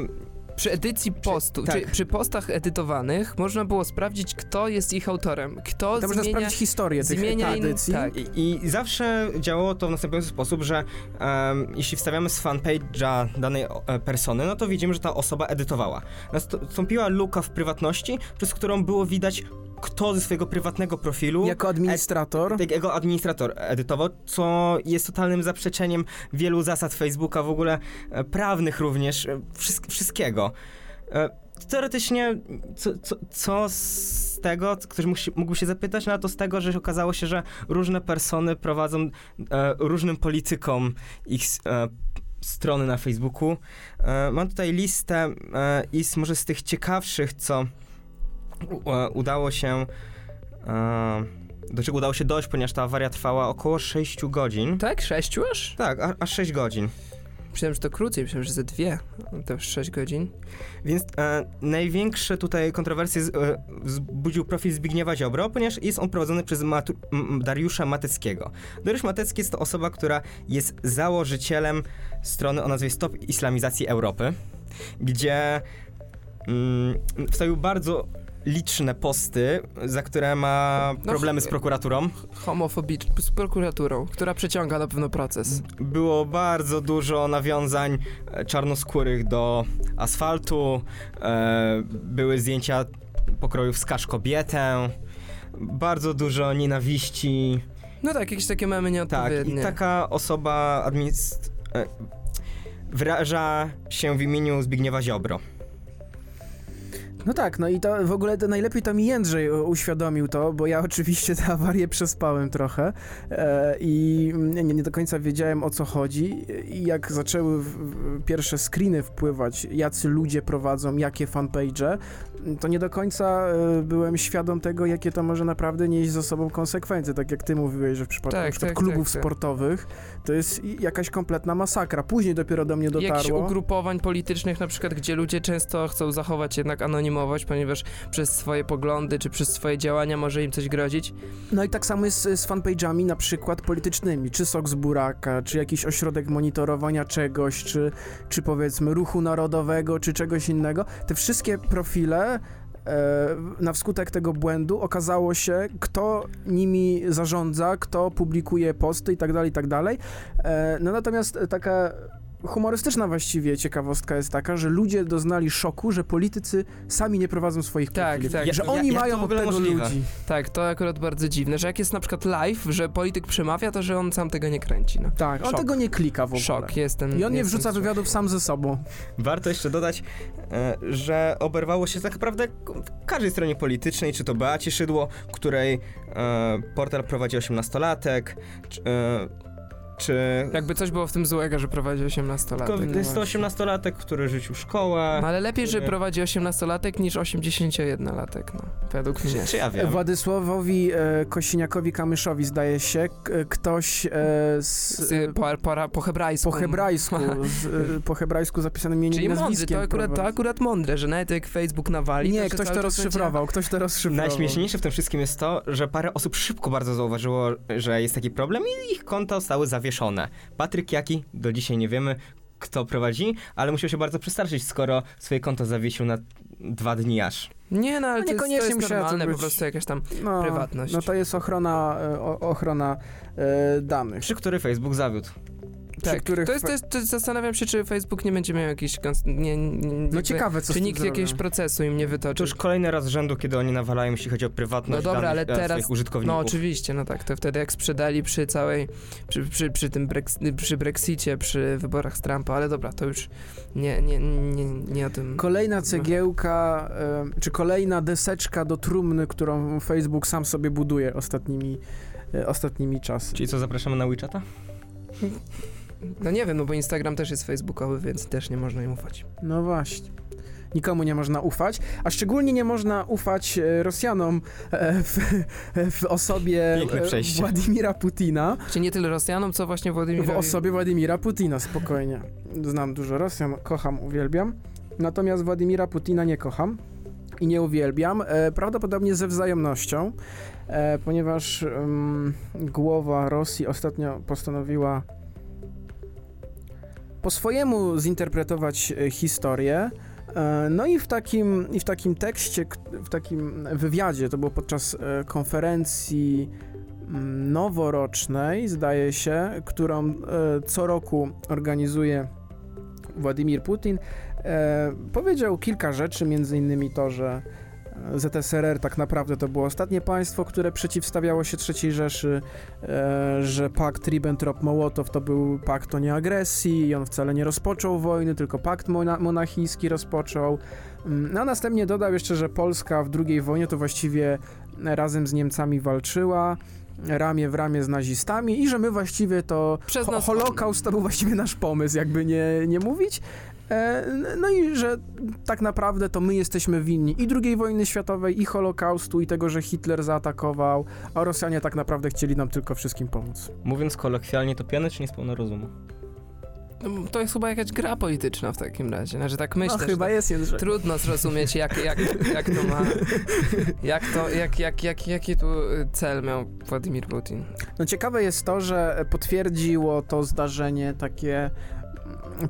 Przy edycji postu, tak. czy przy postach edytowanych można było sprawdzić, kto jest ich autorem, kto To można zmienia... sprawdzić historię tych zmienia in- edycji. tak. I, I zawsze działało to w następujący sposób, że em, jeśli wstawiamy z fanpage'a danej e, persony, no to widzimy, że ta osoba edytowała. Nastąpiła luka w prywatności, przez którą było widać, kto ze swojego prywatnego profilu Jako administrator. tak jego administrator edytował, co jest totalnym zaprzeczeniem wielu zasad Facebooka, w ogóle e, prawnych również, e, wszystk- wszystkiego. E, Teoretycznie, co, co, co z tego, ktoś mógł się, mógłby się zapytać, no to z tego, że okazało się, że różne persony prowadzą e, różnym politykom ich e, strony na Facebooku. E, mam tutaj listę e, i z, może z tych ciekawszych, co e, udało się e, do czego udało się dojść, ponieważ ta awaria trwała około 6 godzin. Tak? Sześciu aż? Tak, a- aż 6 godzin. Myślałem, że to krócej, myślałem, że ze dwie, to już sześć godzin. Więc e, największe tutaj kontrowersje z, e, wzbudził profil Zbigniewa Ziobro, ponieważ jest on prowadzony przez Matu, Dariusza Mateckiego. Dariusz Matecki jest to osoba, która jest założycielem strony o nazwie Stop Islamizacji Europy, gdzie mm, wstawił bardzo liczne posty, za które ma No, problemy z prokuraturą. Homofobiczny, z prokuraturą, która przeciąga na pewno proces. Było bardzo dużo nawiązań e, czarnoskórych do asfaltu, e, były zdjęcia pokroju wskaż kobietę, bardzo dużo nienawiści. No tak, jakieś takie mamy Tak, nieodpowiednie. i taka osoba administ... E, wyraża się w imieniu Zbigniewa Ziobro. No tak, no i to w ogóle to najlepiej to mi Jędrzej uświadomił to, bo ja oczywiście tę awarię przespałem trochę e, i nie, nie do końca wiedziałem o co chodzi i jak zaczęły w, w, pierwsze screeny wpływać, jacy ludzie prowadzą, jakie fanpage, to nie do końca e, byłem świadom tego, jakie to może naprawdę nieść za sobą konsekwencje, tak jak ty mówiłeś, że w przypadku Tak, na przykład tak, klubów tak, tak. sportowych to jest jakaś kompletna masakra. Później dopiero do mnie Jakichś dotarło. ugrupowań politycznych, na przykład, gdzie ludzie często chcą zachować jednak anonimowość, ponieważ przez swoje poglądy czy przez swoje działania może im coś grozić. No i tak samo jest z, z fanpage'ami na przykład politycznymi, czy Sok z Buraka, czy jakiś ośrodek monitorowania czegoś, czy, czy powiedzmy ruchu narodowego, czy czegoś innego. Te wszystkie profile e, na wskutek tego błędu okazało się, kto nimi zarządza, kto publikuje posty i tak dalej, i tak. E, no natomiast taka humorystyczna właściwie ciekawostka jest taka, że ludzie doznali szoku, że politycy sami nie prowadzą swoich Tak, profili. tak. Że Ja- oni to mają od tego możliwe? ludzi. Tak, to akurat bardzo dziwne, że jak jest na przykład live, że polityk przemawia, to że on sam tego nie kręci. No. Tak, on Szok. tego nie klika w ogóle. Szok, jestem. I on nie wrzuca wywiadów sam ze sobą. Warto jeszcze dodać, e, że oberwało się tak naprawdę w każdej stronie politycznej, czy to Beacie Szydło, której e, portal prowadzi 18-latek, czy, e, Jakby coś było w tym złego, że prowadzi 18 lat. tylko jest to 18-latek, który rzucił szkołę. No, ale lepiej, że który- prowadzi 18-latek niż 81-latek, no, według mnie. Czy ja wiem? Władysławowi e, Kosiniakowi Kamyszowi zdaje się k- ktoś e, z, Z, po, po, po hebrajsku. po hebrajsku, z, e, po hebrajsku zapisanym imieniem Czyli mądry, to akurat, to akurat mądre, że nawet jak Facebook nawali, Nie, to, że ktoś to rozszyfrował, ktoś to rozszyfrował. Najśmieszniejsze w tym wszystkim jest to, że parę osób szybko bardzo zauważyło, że jest taki problem i ich konta zostały zawieszone. Patryk Jaki, do dzisiaj nie wiemy, kto prowadzi, ale musiał się bardzo przestraszyć, skoro swoje konto zawiesił na dwa dni aż. Nie, no ale No to jest, to niekoniecznie jest normalne, po być- prostu jakaś tam no, prywatność. No to jest ochrona, e, o, ochrona e, danych. Przy której Facebook zawiódł. Przy tak. których To jest, to jest, to zastanawiam się, czy Facebook nie będzie miał jakiś... kons- Nie, nie, No jakby- ciekawe, co Czy nikt jakiegoś zrobią. procesu im nie To wytoczy. już kolejny raz z rzędu, kiedy oni nawalają, jeśli chodzi o No prywatność dobra, danych ale e, teraz... swoich użytkowników. No oczywiście, no tak, to wtedy jak sprzedali przy całej, przy, przy, przy tym breks, przy Brexicie, przy wyborach z Trumpa, ale dobra, to już nie, nie, nie, nie o tym. Kolejna cegiełka, czy kolejna deseczka do trumny, którą Facebook sam sobie buduje ostatnimi, e, ostatnimi czasy. Czyli co, zapraszamy na WeChata? No nie wiem, no bo Instagram też jest facebookowy, więc też nie można im ufać. No właśnie. nikomu nie można ufać, a szczególnie nie można ufać e, Rosjanom e, w, w osobie. Władimira Putina. Czy nie tyle Rosjanom, co właśnie W Władimirowi. osobie Władimira Putina, spokojnie. Znam dużo Rosjan, kocham, uwielbiam. Natomiast Władimira Putina nie kocham i nie uwielbiam, e, prawdopodobnie ze wzajemnością, ponieważ em, głowa Rosji ostatnio postanowiła po swojemu zinterpretować e, historię. E, No i w takim, i w takim tekście, w takim wywiadzie, to było podczas e, konferencji mm, noworocznej, zdaje się, którą co roku organizuje Władimir Putin, powiedział kilka rzeczy, między innymi to, że ZSRR tak naprawdę to było ostatnie państwo, które przeciwstawiało się III Rzeszy, e, że pakt Ribbentrop-Mołotow to był pakt o nieagresji i on wcale nie rozpoczął wojny, tylko pakt mona- monachijski rozpoczął. Mm, No a następnie dodał jeszcze, że Polska w II wojnie to właściwie razem z Niemcami walczyła, ramię w ramię z nazistami i że my właściwie to Przez nas- Holokaust to był właściwie nasz pomysł, jakby nie, nie mówić. E, no i że tak naprawdę to my jesteśmy winni i II wojny światowej, i Holokaustu, i tego, że Hitler zaatakował, a Rosjanie tak naprawdę chcieli nam tylko wszystkim pomóc. Mówiąc kolokwialnie, to piany czy nie spełna rozumu? No, To jest chyba jakaś gra polityczna w takim razie. Znaczy tak myślę, no że chyba tak jest, że... trudno zrozumieć jak, jak, jak to ma... Jak to, jak, jak, jak, jaki tu cel miał Władimir Putin? No ciekawe jest to, że potwierdziło to zdarzenie takie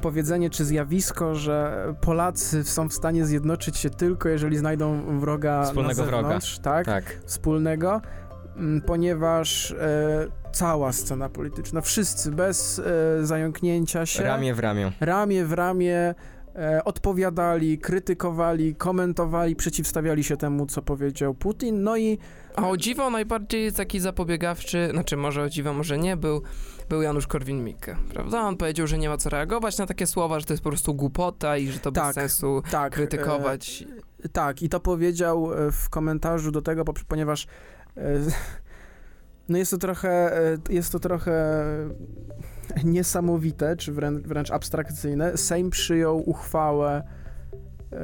powiedzenie czy zjawisko, że Polacy są w stanie zjednoczyć się tylko, jeżeli znajdą wroga Wspólnego na wroga. zewnątrz, tak? Tak. wspólnego, mm, ponieważ e, cała scena polityczna, wszyscy bez e, zająknięcia się, Ramię w ramię. ramię w ramię e, odpowiadali, krytykowali, komentowali, przeciwstawiali się temu, co powiedział Putin, no i A o dziwo najbardziej taki zapobiegawczy, znaczy może o dziwo, może nie, był, był Janusz Korwin-Mikke, prawda? On powiedział, że nie ma co reagować na takie słowa, że to jest po prostu głupota i że to Tak, bez sensu tak, krytykować. E, tak, i to powiedział e, w komentarzu do tego, po- ponieważ e, no jest to trochę, e, jest to trochę niesamowite, czy wręcz, wręcz abstrakcyjne. Sejm przyjął uchwałę e,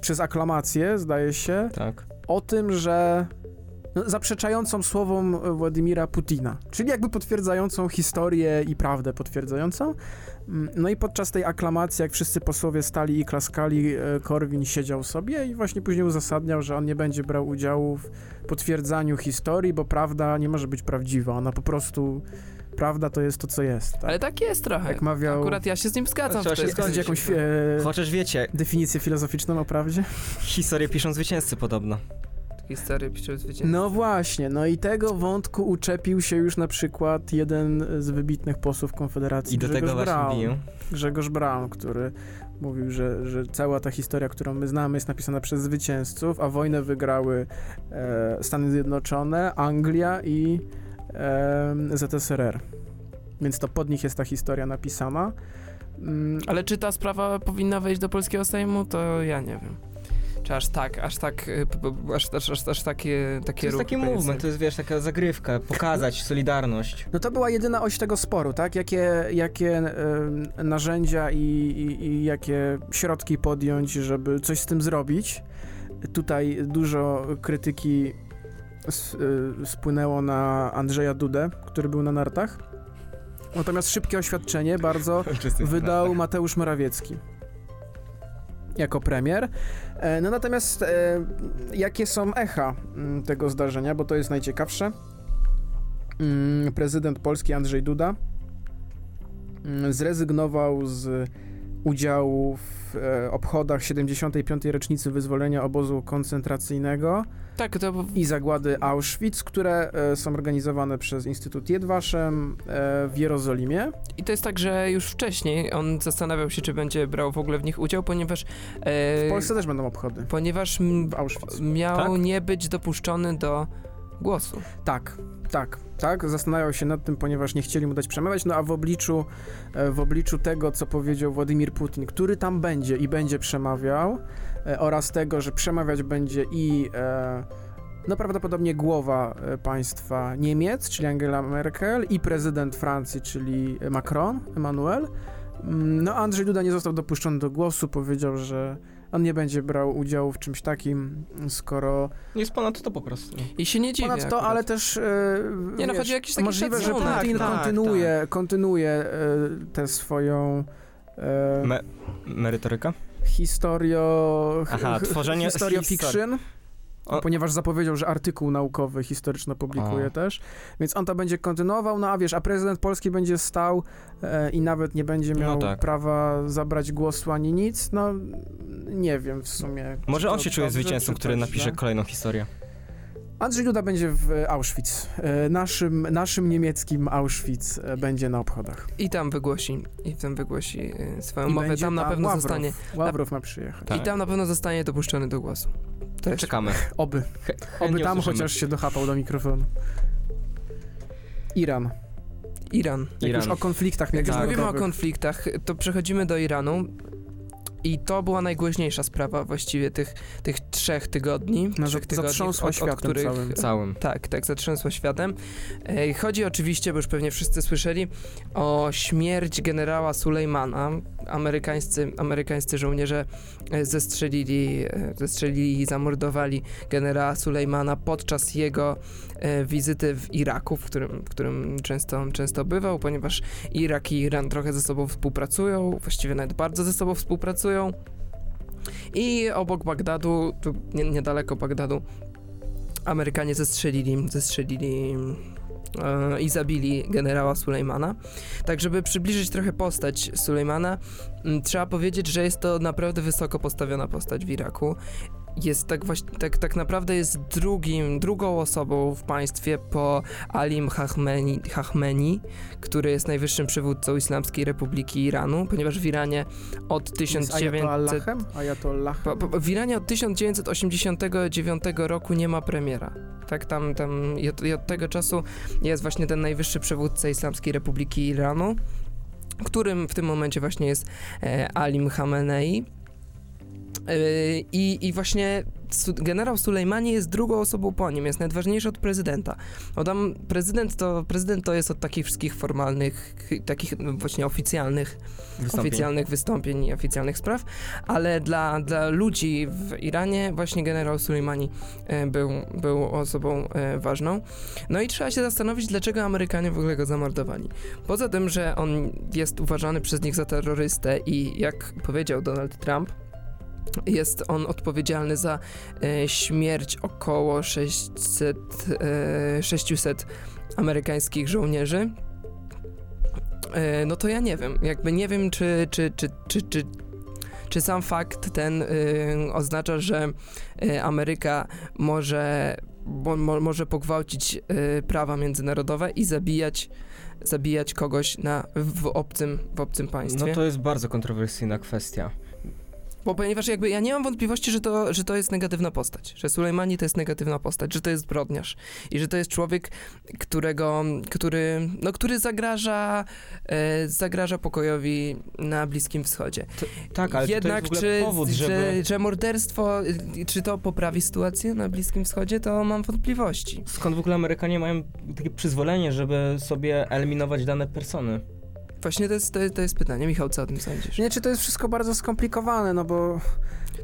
przez aklamację, zdaje się, Tak. o tym, że zaprzeczającą słowom Władimira Putina, czyli jakby potwierdzającą historię i prawdę potwierdzającą. Mm, No i podczas tej aklamacji, jak wszyscy posłowie stali i klaskali, e, Korwin siedział sobie i właśnie później uzasadniał, że on nie będzie brał udziału w potwierdzaniu historii, bo prawda nie może być prawdziwa, ona po prostu, prawda to jest to, co jest. Tak? Ale tak jest trochę. Jak mawiał... Akurat ja się z nim zgadzam. Trzeba się zgodzić. jakąś e, Chociaż wiecie, definicję filozoficzną o prawdzie? historię piszą zwycięzcy podobno. Historię pisze zwycięstwo. No właśnie, no i tego wątku uczepił się już na przykład jeden z wybitnych posłów Konfederacji, I do Grzegorz tego właśnie Braun. biję. Grzegorz Braun, który mówił, że, że cała ta historia, którą my znamy, jest napisana przez zwycięzców, a wojnę wygrały e, Stany Zjednoczone, Anglia i e, ZSRR. Więc to pod nich jest ta historia napisana. Mm, Ale czy ta sprawa powinna wejść do polskiego Sejmu, to ja nie wiem. Czy aż tak, aż tak, y, aż, aż, aż, aż takie, To takie jest ruchy taki movement, to jest wiesz, taka zagrywka, pokazać solidarność. No to była jedyna oś tego sporu, tak? Jakie, jakie e, narzędzia i, i, i jakie środki podjąć, żeby coś z tym zrobić. Tutaj dużo krytyki s, e, spłynęło na Andrzeja Dudę, który był na nartach. Natomiast szybkie oświadczenie bardzo wydał Mateusz Morawiecki jako premier. E, No natomiast e, jakie są echa mm, tego zdarzenia, bo to jest najciekawsze. Mm, Prezydent Polski Andrzej Duda mm, zrezygnował z udziału w e, obchodach 75. rocznicy wyzwolenia obozu koncentracyjnego Tak, to i zagłady Auschwitz, które e, są organizowane przez Instytut Jedwaszem e, w Jerozolimie. I to jest tak, że już wcześniej on zastanawiał się, czy będzie brał w ogóle w nich udział, ponieważ e, W Polsce też będą obchody. ponieważ m, W Auschwitz. miał Tak? nie być dopuszczony do głosu. Tak, tak, tak. Zastanawiał się nad tym, ponieważ nie chcieli mu dać przemawiać, no a w obliczu, e, w obliczu tego, co powiedział Władimir Putin, który tam będzie i będzie przemawiał, e, oraz tego, że przemawiać będzie i e, no prawdopodobnie głowa państwa Niemiec, czyli Angela Merkel, i prezydent Francji, czyli Macron, Emmanuel. Mm, No Andrzej Duda nie został dopuszczony do głosu, powiedział, że On nie będzie brał udziału w czymś takim, skoro... Jest ponad to po prostu. I się nie dziwię Ponad to, akurat. ale też... e, Nie, no, wiesz, chodzi o jakiś taki Możliwe, że Putin tak, kontynuuje, kontynuuje e, tę swoją... E, Me- merytoryka? historio... Aha, tworzenie Historio histor- fiction. Ponieważ zapowiedział, że artykuł naukowy historyczny publikuje O. też, więc on to będzie kontynuował, no a wiesz, a prezydent Polski będzie stał e, i nawet nie będzie No miał tak. prawa zabrać głosu ani nic, no nie wiem w sumie. Może on się czuje zwycięzcą, który napisze źle. kolejną historię. Andrzej Duda będzie w Auschwitz, e, naszym, naszym niemieckim Auschwitz e, będzie na obchodach. I tam wygłosi, i tam wygłosi swoją I mowę. Tam na pewno Ławrow. zostanie, Ławrow ma przyjechać. Tak. i tam na pewno zostanie dopuszczony do głosu. Też. Czekamy. Oby, oby tam usłyszymy. chociaż się dochapał do mikrofonu. Iran. Iran. Jak Iran. już o konfliktach Jak już Tak. mówimy o międzynarodowych. konfliktach, to przechodzimy do Iranu. I to była najgłośniejsza sprawa właściwie tych, tych trzech tygodni. No, trzech tygodni, zatrząsła światem całym. Całym. Tak, tak, zatrzęsła światem. E, Chodzi oczywiście, bo już pewnie wszyscy słyszeli, o śmierć generała Sulejmana. Amerykańscy, amerykańscy żołnierze e, zestrzelili, e, zestrzelili i zamordowali generała Sulejmana podczas jego e, wizyty w Iraku, w którym, w którym często, często bywał, ponieważ Irak i Iran trochę ze sobą współpracują, właściwie nawet bardzo ze sobą współpracują. I obok Bagdadu, tu nie, niedaleko Bagdadu, Amerykanie zestrzelili, zestrzelili i zabili generała Sulejmana. Tak, żeby przybliżyć trochę postać Sulejmana, m, trzeba powiedzieć, że jest to naprawdę wysoko postawiona postać w Iraku. Jest tak właśnie, tak, tak naprawdę jest drugim, drugą osobą w państwie po Alim Hachmeni, Hachmeni, który jest najwyższym przywódcą Islamskiej Republiki Iranu, ponieważ w Iranie od Z 1900... Ayatollahem? Ayatollah. Po, po, w Iranie od 1989 roku nie ma premiera. Tak, tam, tam i od, i od tego czasu jest właśnie ten najwyższy przywódca Islamskiej Republiki Iranu, którym w tym momencie właśnie jest e, Alim Khamenei. E, I, I właśnie generał Sulejmani jest drugą osobą po nim, jest najważniejszy od prezydenta. Bo tam prezydent to, prezydent to jest od takich wszystkich formalnych, takich no, właśnie oficjalnych Wystąpień. oficjalnych wystąpień i oficjalnych spraw, ale dla, dla ludzi w Iranie właśnie generał Sulejmani e, był, był osobą e, ważną. No i trzeba się zastanowić, dlaczego Amerykanie w ogóle go zamordowali. Poza tym, że on jest uważany przez nich za terrorystę i jak powiedział Donald Trump, jest on odpowiedzialny za e, śmierć około 600, e, 600 amerykańskich żołnierzy. E, no to ja nie wiem. Jakby nie wiem, czy, czy, czy, czy, czy, czy sam fakt ten oznacza, że Ameryka może, mo, może pogwałcić prawa międzynarodowe i zabijać, zabijać kogoś na, w, obcym, w obcym państwie. No to jest bardzo kontrowersyjna kwestia. Bo ponieważ jakby ja nie mam wątpliwości, że to, że to jest negatywna postać, że Sulejmani to jest negatywna postać, że to jest zbrodniarz i że to jest człowiek, którego, który, no, który zagraża, e, zagraża pokojowi na Bliskim Wschodzie. Tak, ale Jednak to jest czy, powód, że, żeby... że morderstwo, y, czy to poprawi sytuację na Bliskim Wschodzie, to mam wątpliwości. Skąd w ogóle Amerykanie mają takie przyzwolenie, żeby sobie eliminować dane persony? Właśnie to jest, to jest, to jest pytanie. Michał, co o tym sądzisz? Nie, czy to jest wszystko bardzo skomplikowane, no bo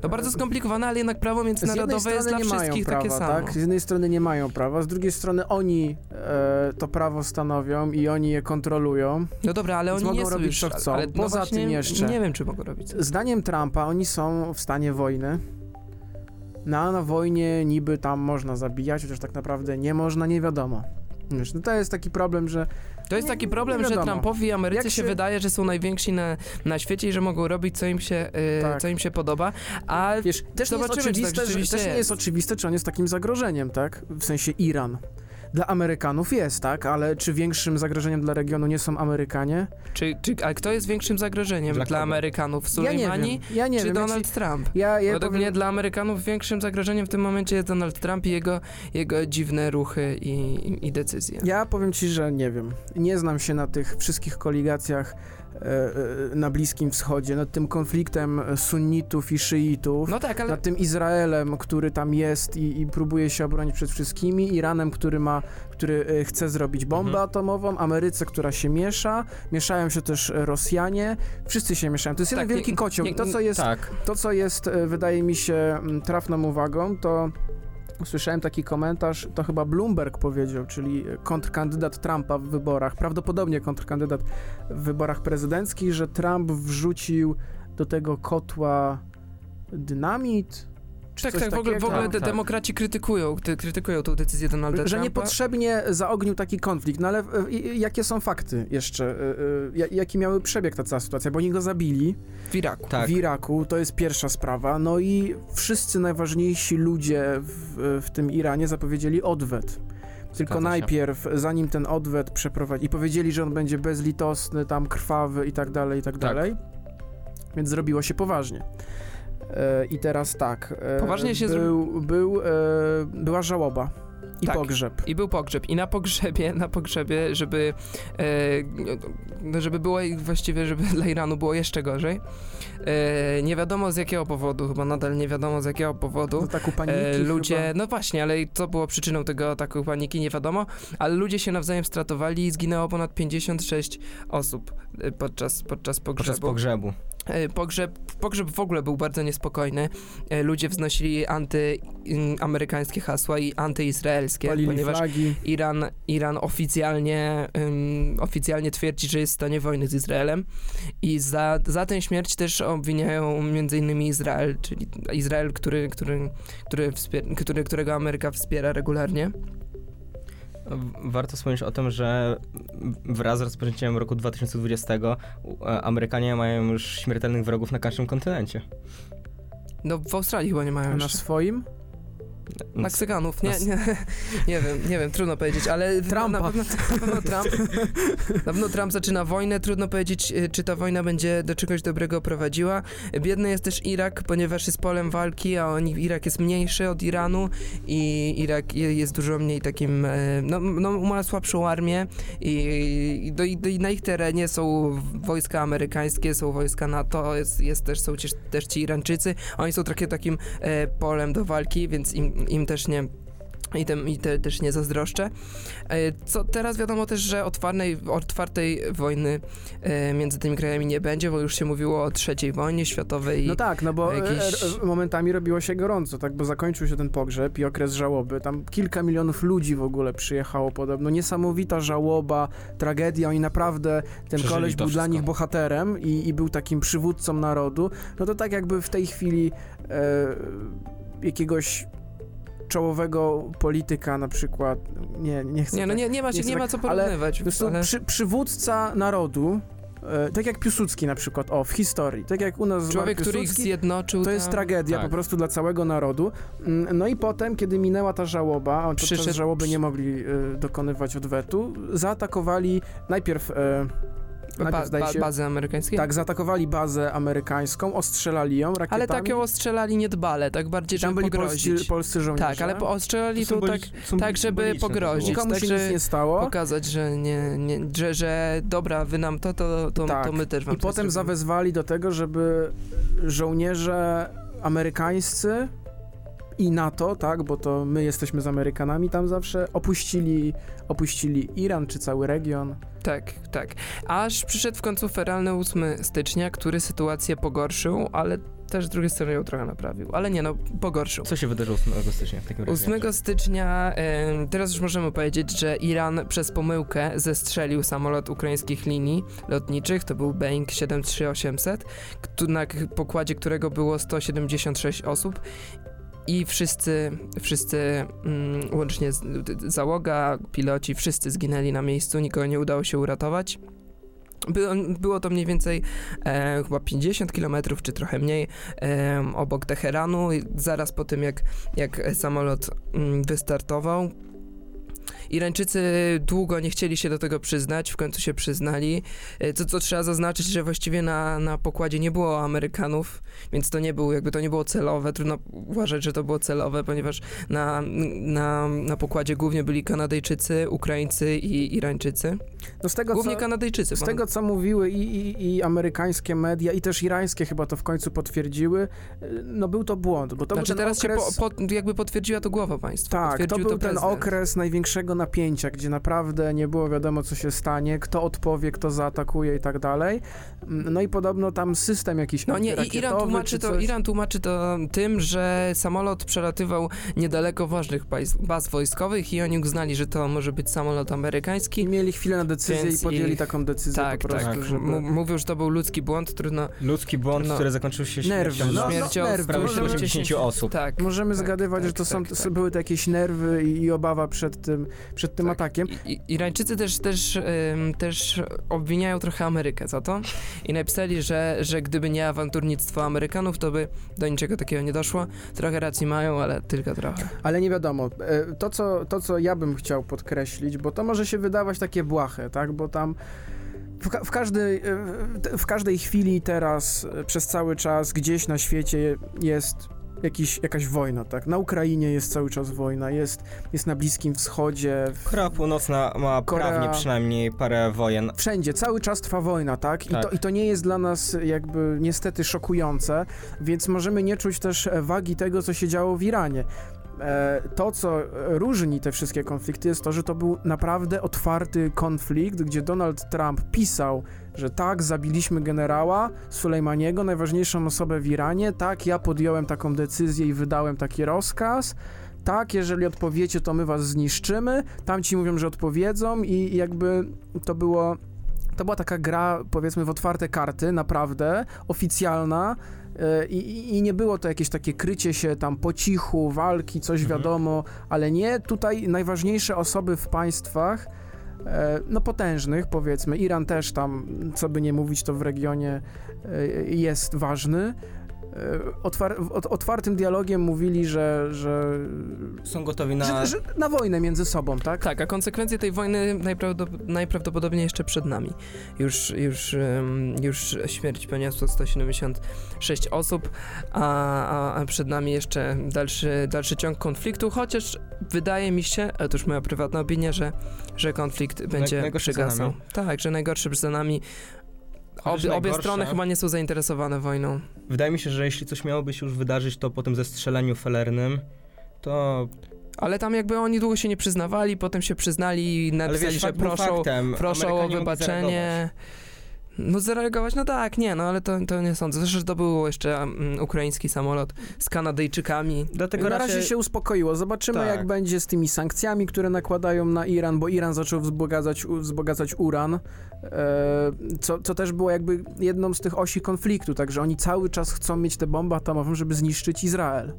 No bardzo skomplikowane, ale jednak prawo międzynarodowe jest dla wszystkich prawa, takie samo. tak? Z jednej strony nie mają prawa, z drugiej strony oni e, to prawo stanowią i oni je kontrolują. No dobra, ale oni mogą nie są robić, co chcą. Ale no Poza właśnie tym jeszcze- Nie wiem, czy mogą robić. Zdaniem Trumpa oni są w stanie wojny. Na, na wojnie niby tam można zabijać, chociaż tak naprawdę nie można, nie wiadomo. Wiesz, no to jest taki problem, że To jest taki problem, że. Trumpowi i Ameryce się... się- wydaje, że są najwięksi na, na świecie i że mogą robić, co im się, y, Tak. co im się podoba, a wiesz, też nie jest Zobaczymy, czy tak oczywiste, że, też nie jest jest. oczywiste, czy on jest takim zagrożeniem, tak? W sensie Iran. Dla Amerykanów jest, tak? Ale czy większym zagrożeniem dla regionu nie są Amerykanie? czy, czy, a kto jest większym zagrożeniem Dla dla? Amerykanów? Ja nie Sulejmani wiem. Ja nie czy wiem. Donald Ja, ci, Trump? ja, ja Według powiem, mnie dla Amerykanów większym zagrożeniem w tym momencie jest Donald Trump i jego, jego dziwne ruchy i, i, i decyzje. ja powiem ci, że nie wiem. Nie znam się na tych wszystkich koligacjach na Bliskim Wschodzie, nad tym konfliktem sunnitów i szyitów. No tak, ale nad tym Izraelem, który tam jest i, i próbuje się obronić przed wszystkimi, Iranem, który ma który e, chce zrobić bombę Mhm. atomową, Ameryce, która się miesza, mieszają się też e, Rosjanie, wszyscy się mieszają. To jest jeden Tak, wielki nie- kocioł. nie- to, co jest, Tak. to, co jest, e, wydaje mi się, m, trafną uwagą, to Słyszałem taki komentarz, to chyba Bloomberg powiedział, czyli kontrkandydat Trumpa w wyborach, prawdopodobnie kontrkandydat w wyborach prezydenckich, że Trump wrzucił do tego kotła dynamit. Czy Tak, coś tak, w ogóle, w ogóle Tak, tak. demokraci krytykują, ty, krytykują tą decyzję Donalda Że Trumpa. niepotrzebnie zaognił taki konflikt, no ale e, jakie są fakty jeszcze? e, e, ja- Jaki miały przebieg ta cała sytuacja? Bo oni go zabili W Iraku. Tak. w Iraku, to jest pierwsza sprawa, no i wszyscy najważniejsi ludzie w, w tym Iranie zapowiedzieli odwet. Tylko najpierw, zanim ten odwet przeprowadzić, i powiedzieli, że on będzie bezlitosny, tam krwawy i tak dalej, i tak, Tak. dalej. Więc zrobiło się poważnie. E, I teraz tak. e, Poważnie się był, był, e, Była żałoba i Tak. pogrzeb. I był pogrzeb. I na pogrzebie, na pogrzebie, żeby, e, no, żeby było i właściwie, żeby dla Iranu było jeszcze gorzej. E, nie wiadomo z jakiego powodu, chyba nadal nie wiadomo z jakiego powodu. Z ataku paniki E, ludzie, chyba. no właśnie, ale co było przyczyną tego ataku paniki, nie wiadomo, ale ludzie się nawzajem stratowali i zginęło ponad 56 osób podczas, podczas Podczas pogrzebu. E, Pogrzeb, pogrzeb w ogóle był bardzo niespokojny. E, Ludzie wznosili antyamerykańskie hasła i antyizraelskie, Palili ponieważ flagi. Iran, Iran oficjalnie, ym, oficjalnie twierdzi, że jest w stanie wojny z Izraelem i za, za tę śmierć też obwiniają innymi Izrael, czyli Izrael, który, który, który, wspier- który, którego Ameryka wspiera regularnie. Warto wspomnieć o tym, że wraz z rozpoczęciem roku 2020 u- e, Amerykanie mają już śmiertelnych wrogów na każdym kontynencie. No w Australii chyba nie mają Na jeszcze. swoim? Meksykanów, nie, nie, nie wiem, nie wiem, trudno powiedzieć, ale Trumpa. na pewno, na pewno Trump, na pewno Trump zaczyna wojnę, trudno powiedzieć, y, czy ta wojna będzie do czegoś dobrego prowadziła. Biedny jest też Irak, ponieważ jest polem walki, a oni, Irak jest mniejszy od Iranu i Irak je- jest dużo mniej takim, e, no, no ma słabszą armię i, i, i na ich terenie są wojska amerykańskie, są wojska NATO, jest, jest też, są też, też ci Irańczycy, oni są trochę takim e, polem do walki, więc im, im też nie. I, tym, I te, też nie zazdroszczę. E, Co teraz wiadomo też, że otwartej, otwartej wojny e, między tymi krajami nie będzie, bo już się mówiło o trzeciej wojnie światowej. No tak, no bo e, e, momentami robiło się gorąco, tak, bo zakończył się ten pogrzeb i okres żałoby. Tam kilka milionów ludzi w ogóle przyjechało podobno. Niesamowita żałoba, tragedia. Oni naprawdę, ten Przeżyli koleś był dla wszystko. nich bohaterem i, i był takim przywódcą narodu. No to tak jakby w tej chwili e, jakiegoś czołowego polityka na przykład, nie, nie chcę nie, no tak- nie, nie, ma, nie ma tak- co ale porównywać. po prostu ale- przy, przywódca narodu, e, tak jak Piłsudski na przykład, o, w historii, tak jak u nas Człowiek, który ich zjednoczył. to jest tam- tragedia Tak. po prostu dla całego narodu. Mm, No i potem, kiedy minęła ta żałoba, a podczas Przyszedł- żałoby nie mogli e, dokonywać odwetu, zaatakowali najpierw, e, najpierw Ba, ba, się, bazy amerykańskie? tak, zaatakowali bazę amerykańską, ostrzelali ją rakietami. ale tak ją ostrzelali niedbale, tak bardziej, Tam żeby byli pogrozić. polscy, polscy żołnierze. tak, ale ostrzelali to tak, Symboli- tak, żeby pogrozić. Nikomu się Także nic nie stało. pokazać, że nie, nie że, że dobra, wy nam to, to, to, Tak. to my też wam I potem zrobimy. zawezwali do tego, żeby żołnierze amerykańscy i NATO, tak, bo to my jesteśmy z Amerykanami tam zawsze, opuścili, opuścili Iran czy cały region. Tak, tak. Aż przyszedł w końcu feralny 8 stycznia, który sytuację pogorszył, ale też z drugiej strony ją trochę naprawił. Ale nie no, pogorszył. Co się wydarzyło 8 stycznia w takim razie? 8 stycznia, em, teraz już możemy powiedzieć, że Iran przez pomyłkę zestrzelił samolot ukraińskich linii lotniczych, to był Boeing 737, któ- na k- pokładzie którego było 176 osób. I wszyscy, wszyscy mm, łącznie załoga, piloci, wszyscy zginęli na miejscu, nikogo nie udało się uratować. Było, było to mniej więcej e, chyba 50 km, czy trochę mniej, em, obok Teheranu, zaraz po tym jak, jak samolot mm, wystartował. Irańczycy długo nie chcieli się do tego przyznać, w końcu się przyznali. E, Co, co trzeba zaznaczyć, że właściwie na, na pokładzie nie było Amerykanów, więc to nie było, jakby to nie było celowe. Trudno uważać, że to było celowe, ponieważ na, na, na pokładzie głównie byli Kanadyjczycy, Ukraińcy i Irańczycy. No z tego, Głównie co, Kanadyjczycy. z bo- tego, co mówiły i, i, i amerykańskie media, i też irańskie chyba to w końcu potwierdziły, no był to błąd, bo to znaczy był ten teraz okres... się po, po, jakby potwierdziła to głowa państwa. Tak, to był ten prezydent. okres największego napięcia, gdzie naprawdę nie było wiadomo, co się stanie, kto odpowie, kto zaatakuje i tak dalej. Mm, No i podobno tam system jakiś No nie, i Iran tłumaczy, czy to. Iran tłumaczy to tym, że samolot przelatywał niedaleko ważnych baz, wojskowych i oni uznali, że to może być samolot I amerykański. mieli chwilę na decyzję i podjęli ich- taką decyzję Tak, po prostu, tak. żeby... Mówił, że to był ludzki błąd, trudno. Ludzki błąd, No. który zakończył się śmiercią no, no, śmiercią prawie możemy- 70 osób. Tak. Możemy Tak, zgadywać, że tak, to są, tak, tak. były to jakieś nerwy i, i obawa przed tym, przed tym Tak. atakiem. I, Irańczycy też, też, ym, też obwiniają trochę Amerykę za to i napisali, że, że gdyby nie awanturnictwo Amerykanów, to by do niczego takiego nie doszło. Trochę racji mają, ale tylko trochę. Ale nie wiadomo. E, To co, to, co ja bym chciał podkreślić, bo to może się wydawać takie błahe, tak? Bo tam w, ka- w, każdej, e, w- w każdej chwili teraz, e, przez cały czas, gdzieś na świecie jest jakiś, jakaś wojna, tak? Na Ukrainie jest cały czas wojna, jest, jest na Bliskim Wschodzie, w, Korea Północna ma Korea- prawnie przynajmniej parę wojen. wszędzie, cały czas trwa wojna, tak? I, Tak. To, I to nie jest dla nas jakby niestety szokujące, więc możemy nie czuć też wagi tego, co się działo w Iranie. E, To, co różni te wszystkie konflikty, jest to, że to był naprawdę otwarty konflikt, gdzie Donald Trump pisał, że tak, zabiliśmy generała Sulejmaniego, najważniejszą osobę w Iranie, tak, ja podjąłem taką decyzję i wydałem taki rozkaz. Tak, jeżeli odpowiecie, to my was zniszczymy. Tamci mówią, że odpowiedzą i jakby to było to była taka gra, powiedzmy, w otwarte karty, naprawdę, oficjalna. E, I, i- nie było to jakieś takie krycie się tam po cichu, walki, coś Mhm. wiadomo, ale nie. Tutaj najważniejsze osoby w państwach, e, no potężnych powiedzmy, Iran też tam, co by nie mówić, to w regionie e, jest ważny. E, Otwar otwartym dialogiem mówili, że, że, Są gotowi na... że, że na wojnę między sobą, tak? Tak, a konsekwencje tej wojny najprawdop- najprawdopodobniej jeszcze przed nami. Już, już, już śmierć poniosło 176 osób, a, a, przed nami jeszcze dalszy, dalszy ciąg konfliktu, chociaż wydaje mi się, ale to już moja prywatna opinia, że, że konflikt będzie przygasał. nami. Tak, że najgorszy za nami. Obie, strony chyba nie są zainteresowane wojną. Wydaje mi się, że jeśli coś miałoby się już wydarzyć, to po tym zestrzeleniu felernym, to... Ale tam jakby oni długo się nie przyznawali, potem się przyznali napisali, wiesz, że proszą, proszą o wybaczenie. No zareagować, no tak, nie, no ale to, to nie sądzę. Zresztą to był jeszcze mm, ukraiński samolot z Kanadyjczykami. Dlatego na razie się uspokoiło. Zobaczymy, Tak. jak będzie z tymi sankcjami, które nakładają na Iran, bo Iran zaczął wzbogacać, wzbogacać uran, e, co, co też było jakby jedną z tych osi konfliktu, także oni cały czas chcą mieć te bomby atomowe, żeby zniszczyć Izrael.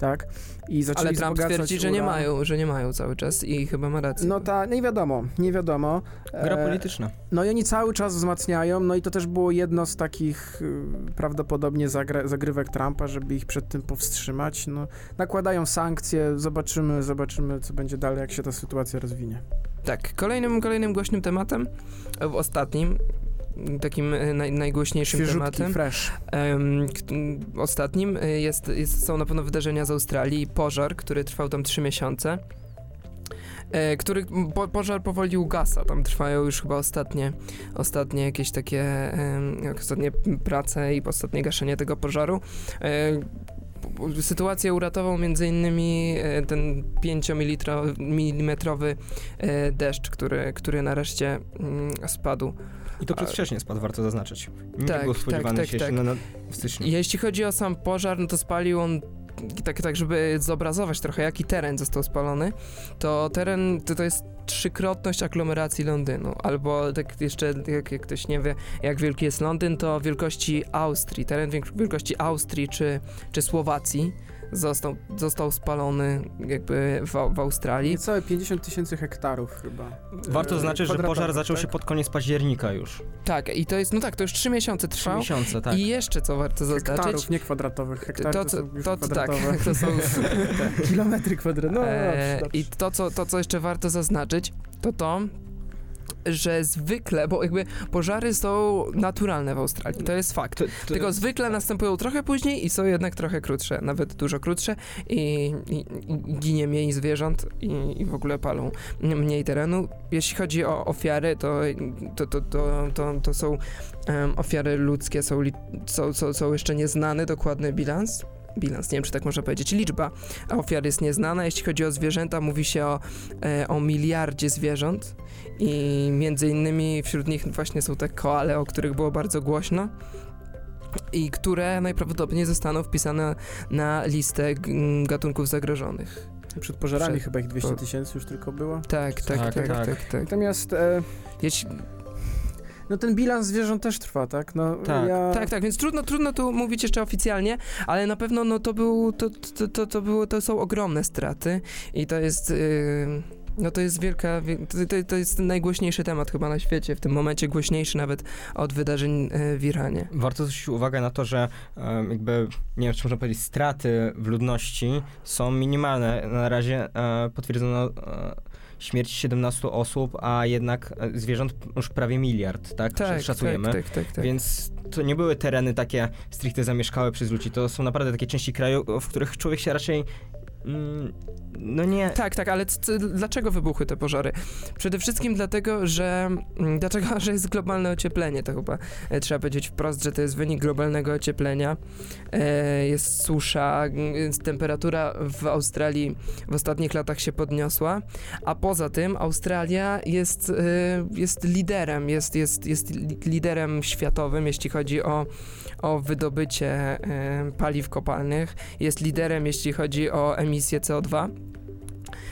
Tak? I zaczęli Ale Trump twierdzi, że nie mają, że nie mają cały czas i chyba ma rację. No ta, nie wiadomo, nie wiadomo. Gra E, polityczna. No i oni cały czas wzmacniają, no i to też było jedno z takich y, prawdopodobnie zagra- zagrywek Trumpa, żeby ich przed tym powstrzymać. No, nakładają sankcje, zobaczymy, zobaczymy, co będzie dalej, jak się ta sytuacja rozwinie. Tak, kolejnym, kolejnym głośnym tematem, e, ostatnim, takim e, naj, najgłośniejszym Świeżutki, tematem, fresh. em, k- m, ostatnim e, jest, jest, są na pewno wydarzenia z Australii, pożar, który trwał tam trzy miesiące. E, który po, pożar powoli ugasa. Tam trwają już chyba ostatnie, ostatnie jakieś takie jak ostatnie prace i ostatnie gaszenie tego pożaru. E, Sytuację uratował między innymi e, ten 5 milimetrowy e, deszcz, który, który nareszcie mm, spadł. I to przedwcześnie spadł, warto zaznaczyć. Nie Tak, było tak, spodziewane tak, się tak. jeszcze na, na w styczniu. Jeśli chodzi o sam pożar, no to spalił on tak, tak żeby zobrazować trochę, jaki teren został spalony, to teren to, to jest trzykrotność aglomeracji Londynu, albo tak jeszcze, jak, jak ktoś nie wie, jak wielki jest Londyn, to wielkości Austrii, teren wielkości Austrii czy, czy Słowacji został, został spalony jakby w, w Australii. Niecałe 50 tysięcy hektarów chyba. Warto E, zaznaczyć, że pożar zaczął tak? się pod koniec października już. Tak, i to jest, no tak, to już trzy miesiące Trzy trwał. miesiące, tak. I jeszcze co warto zaznaczyć, Hektarów, nie kwadratowych. Hektary to, to, to, to tak, to są Kilometry kwadratowe. No, E, dobrze, dobrze. I to co, to, co jeszcze warto zaznaczyć, to to, że zwykle, bo jakby pożary są naturalne w Australii, to jest fakt. To, to, Tylko zwykle następują trochę później i są jednak trochę krótsze, nawet dużo krótsze i, i, i ginie mniej zwierząt i, i w ogóle palą mniej terenu. Jeśli chodzi o ofiary, to, to, to, to, to, to są em, ofiary ludzkie, są, li, są, są, są jeszcze nieznany dokładny bilans. Bilans, nie wiem czy tak można powiedzieć, liczba ofiar jest nieznana. Jeśli chodzi o zwierzęta, mówi się o, e, o miliardzie zwierząt i między innymi wśród nich właśnie są te koale, o których było bardzo głośno i które najprawdopodobniej zostaną wpisane na listę g- gatunków zagrożonych. Przed pożarami Przed- chyba ich 200 po- tysięcy już tylko było. Tak, tak, tak, Tak, tak, tak. tak. Natomiast e, Jeśli, no ten bilans zwierząt też trwa, tak? No, Tak. ja... Tak, tak, więc trudno, trudno tu mówić jeszcze oficjalnie, ale na pewno no, to, był, to, to, to, to, było, to są ogromne straty i to jest... Yy, no to jest wielka, wie- to, to, jest najgłośniejszy temat chyba na świecie, w tym momencie głośniejszy nawet od wydarzeń e, w Iranie. Warto zwrócić uwagę na to, że jakby, nie wiem, czy można powiedzieć, straty w ludności są minimalne. Na razie e, potwierdzono śmierć 17 osób, a jednak e, zwierząt już prawie miliard, tak? Tak, Szacujemy. tak, tak, tak, tak. Więc to nie były tereny takie stricte zamieszkałe przez ludzi. To są naprawdę takie części kraju, w których człowiek się raczej. Mm, no nie. Tak, tak, ale dlaczego wybuchły te pożary? Przede wszystkim dlatego, że mm, dlaczego, że jest globalne ocieplenie, to chyba e, trzeba powiedzieć wprost, że to jest wynik globalnego ocieplenia. E, jest susza, temperatura w Australii w ostatnich latach się podniosła, a poza tym Australia jest, e, jest liderem, jest, jest, jest li- liderem światowym, jeśli chodzi o, o wydobycie e, paliw kopalnych, jest liderem, jeśli chodzi o emisję CO2.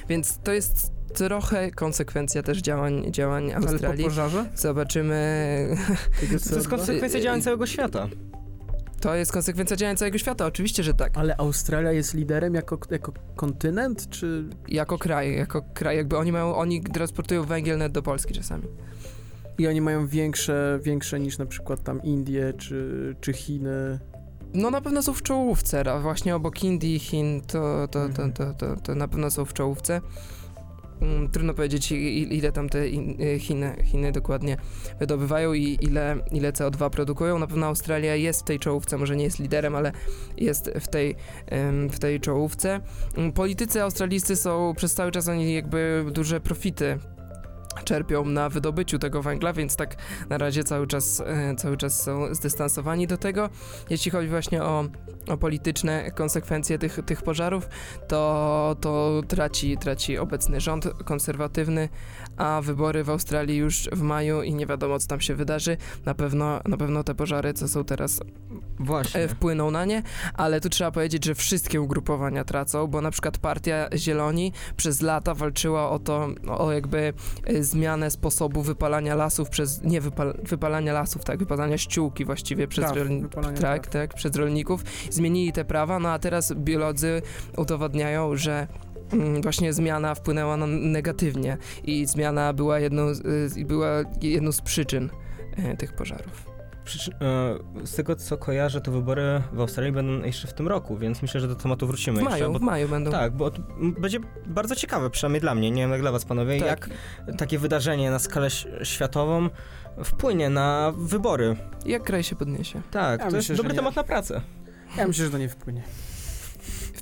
Więc to jest trochę konsekwencja też działań, działań Ale po Australii. pożarze? Zobaczymy. To jest CO2? konsekwencja działań całego świata. To jest konsekwencja działań całego świata, oczywiście, że tak. Ale Australia jest liderem jako, jako kontynent, czy... Jako kraj, jako kraj, jakby oni mają, oni transportują węgiel nawet do Polski czasami. I oni mają większe, większe niż na przykład tam Indie, czy, czy Chiny. No na pewno są w czołówce, a właśnie obok Indii i Chin to, to, to, Mhm. to, to, to na pewno są w czołówce. Mm, Trudno powiedzieć, ile tam te y, Chiny, Chiny dokładnie wydobywają i ile, ile CO2 produkują. Na pewno Australia jest w tej czołówce, może nie jest liderem, ale jest w tej, w tej czołówce. Mm, Politycy australijscy są przez cały czas oni jakby duże profity czerpią na wydobyciu tego węgla, więc tak na razie cały czas, e, cały czas są zdystansowani do tego. Jeśli chodzi właśnie o, o polityczne konsekwencje tych, tych pożarów, to, to traci, traci obecny rząd konserwatywny, a wybory w Australii już w maju i nie wiadomo, co tam się wydarzy. Na pewno, na pewno te pożary, co są teraz, Właśnie. e, wpłyną na nie, ale tu trzeba powiedzieć, że wszystkie ugrupowania tracą, bo na przykład partia Zieloni przez lata walczyła o to, o jakby e, zmianę sposobu wypalania lasów przez, nie wypal, wypalania lasów, tak, wypalania ściółki właściwie przez, Traw, rolni- tak, tak, przez rolników. Zmienili te prawa, no a teraz biolodzy udowadniają, że właśnie zmiana wpłynęła na negatywnie i zmiana była jedną, z- była jedną z przyczyn e, tych pożarów. E, z tego co kojarzę, to wybory w Australii będą jeszcze w tym roku, więc myślę, że do tematu wrócimy W jeszcze. maju, bo- w maju będą. Tak, bo będzie bardzo ciekawe, przynajmniej dla mnie, nie wiem jak dla was panowie, Tak. jak takie wydarzenie na skalę światową wpłynie na wybory. Jak kraj się podniesie? Tak, Ja to myślę, jest dobry temat na pracę. Ja myślę, że to nie wpłynie.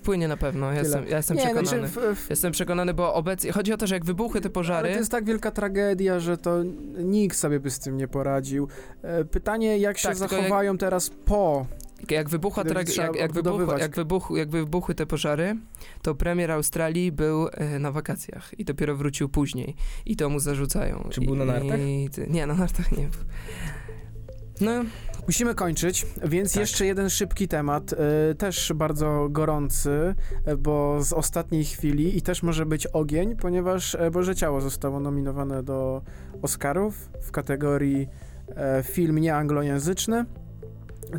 Wpłynie na pewno, ja jestem, ja jestem nie, przekonany. Znaczy, w, w, Jestem przekonany, bo obecnie, chodzi o to, że jak wybuchły te ale pożary, to jest tak wielka tragedia, że to nikt sobie by z tym nie poradził. E, Pytanie, jak się Tak, tylko jak- zachowają teraz po... jak wybuchła trage- jak, jak, jak, wybuch, jak wybuchły te pożary, to premier Australii był e, na wakacjach i dopiero wrócił później i to mu zarzucają. Czy był na I- nartach? I, nie, na nartach nie był. No, Musimy kończyć, więc Tak. jeszcze jeden szybki temat, e, też bardzo gorący, e, bo z ostatniej chwili i też może być ogień, ponieważ e, Boże Ciało zostało nominowane do Oscarów w kategorii e, film nieanglojęzyczny.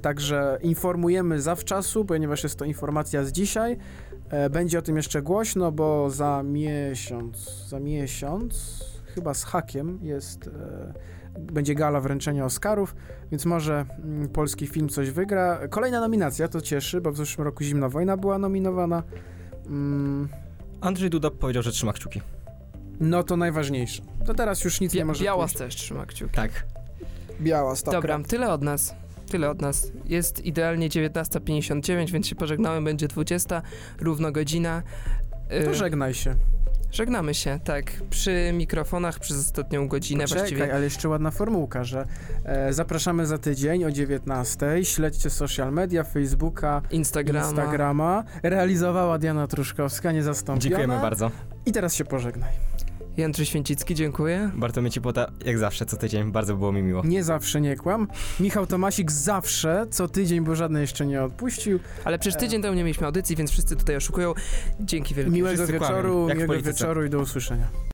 Także informujemy zawczasu, ponieważ jest to informacja z dzisiaj. E, Będzie o tym jeszcze głośno, bo za miesiąc, za miesiąc, chyba z hakiem jest, e, będzie gala wręczenia Oscarów, więc może mm, polski film coś wygra. Kolejna nominacja, to cieszy, bo w zeszłym roku Zimna Wojna była nominowana. Mm, Andrzej Duda powiedział, że trzyma kciuki. no to najważniejsze. To teraz już nic nie Bia- może Białas pójść. też trzyma kciuki. Tak. Biała stopka. Dobra, tyle od nas. Tyle od nas. Jest idealnie 19.59, więc się pożegnałem, będzie 20, równo godzina. To Y, żegnaj się. Żegnamy się, tak, przy mikrofonach przez ostatnią godzinę Poczekaj, właściwie. ale jeszcze ładna formułka, że e, zapraszamy za tydzień o 19. Śledźcie social media, Facebooka, Instagrama. Instagrama. Realizowała Diana Truszkowska, niezastąpiona. Dziękujemy bardzo. I teraz się pożegnaj. Jędry Święcicki, dziękuję. Bartłomiej Cipota, jak zawsze, co tydzień, bardzo było mi miło. Nie zawsze nie kłam. Michał Tomasik zawsze, co tydzień, bo żadnej jeszcze nie odpuścił. Ale przez E. tydzień temu nie mieliśmy audycji, więc wszyscy tutaj oszukują. Dzięki wielkie. Miłego wszyscy wieczoru, miłego polityce. wieczoru i do usłyszenia.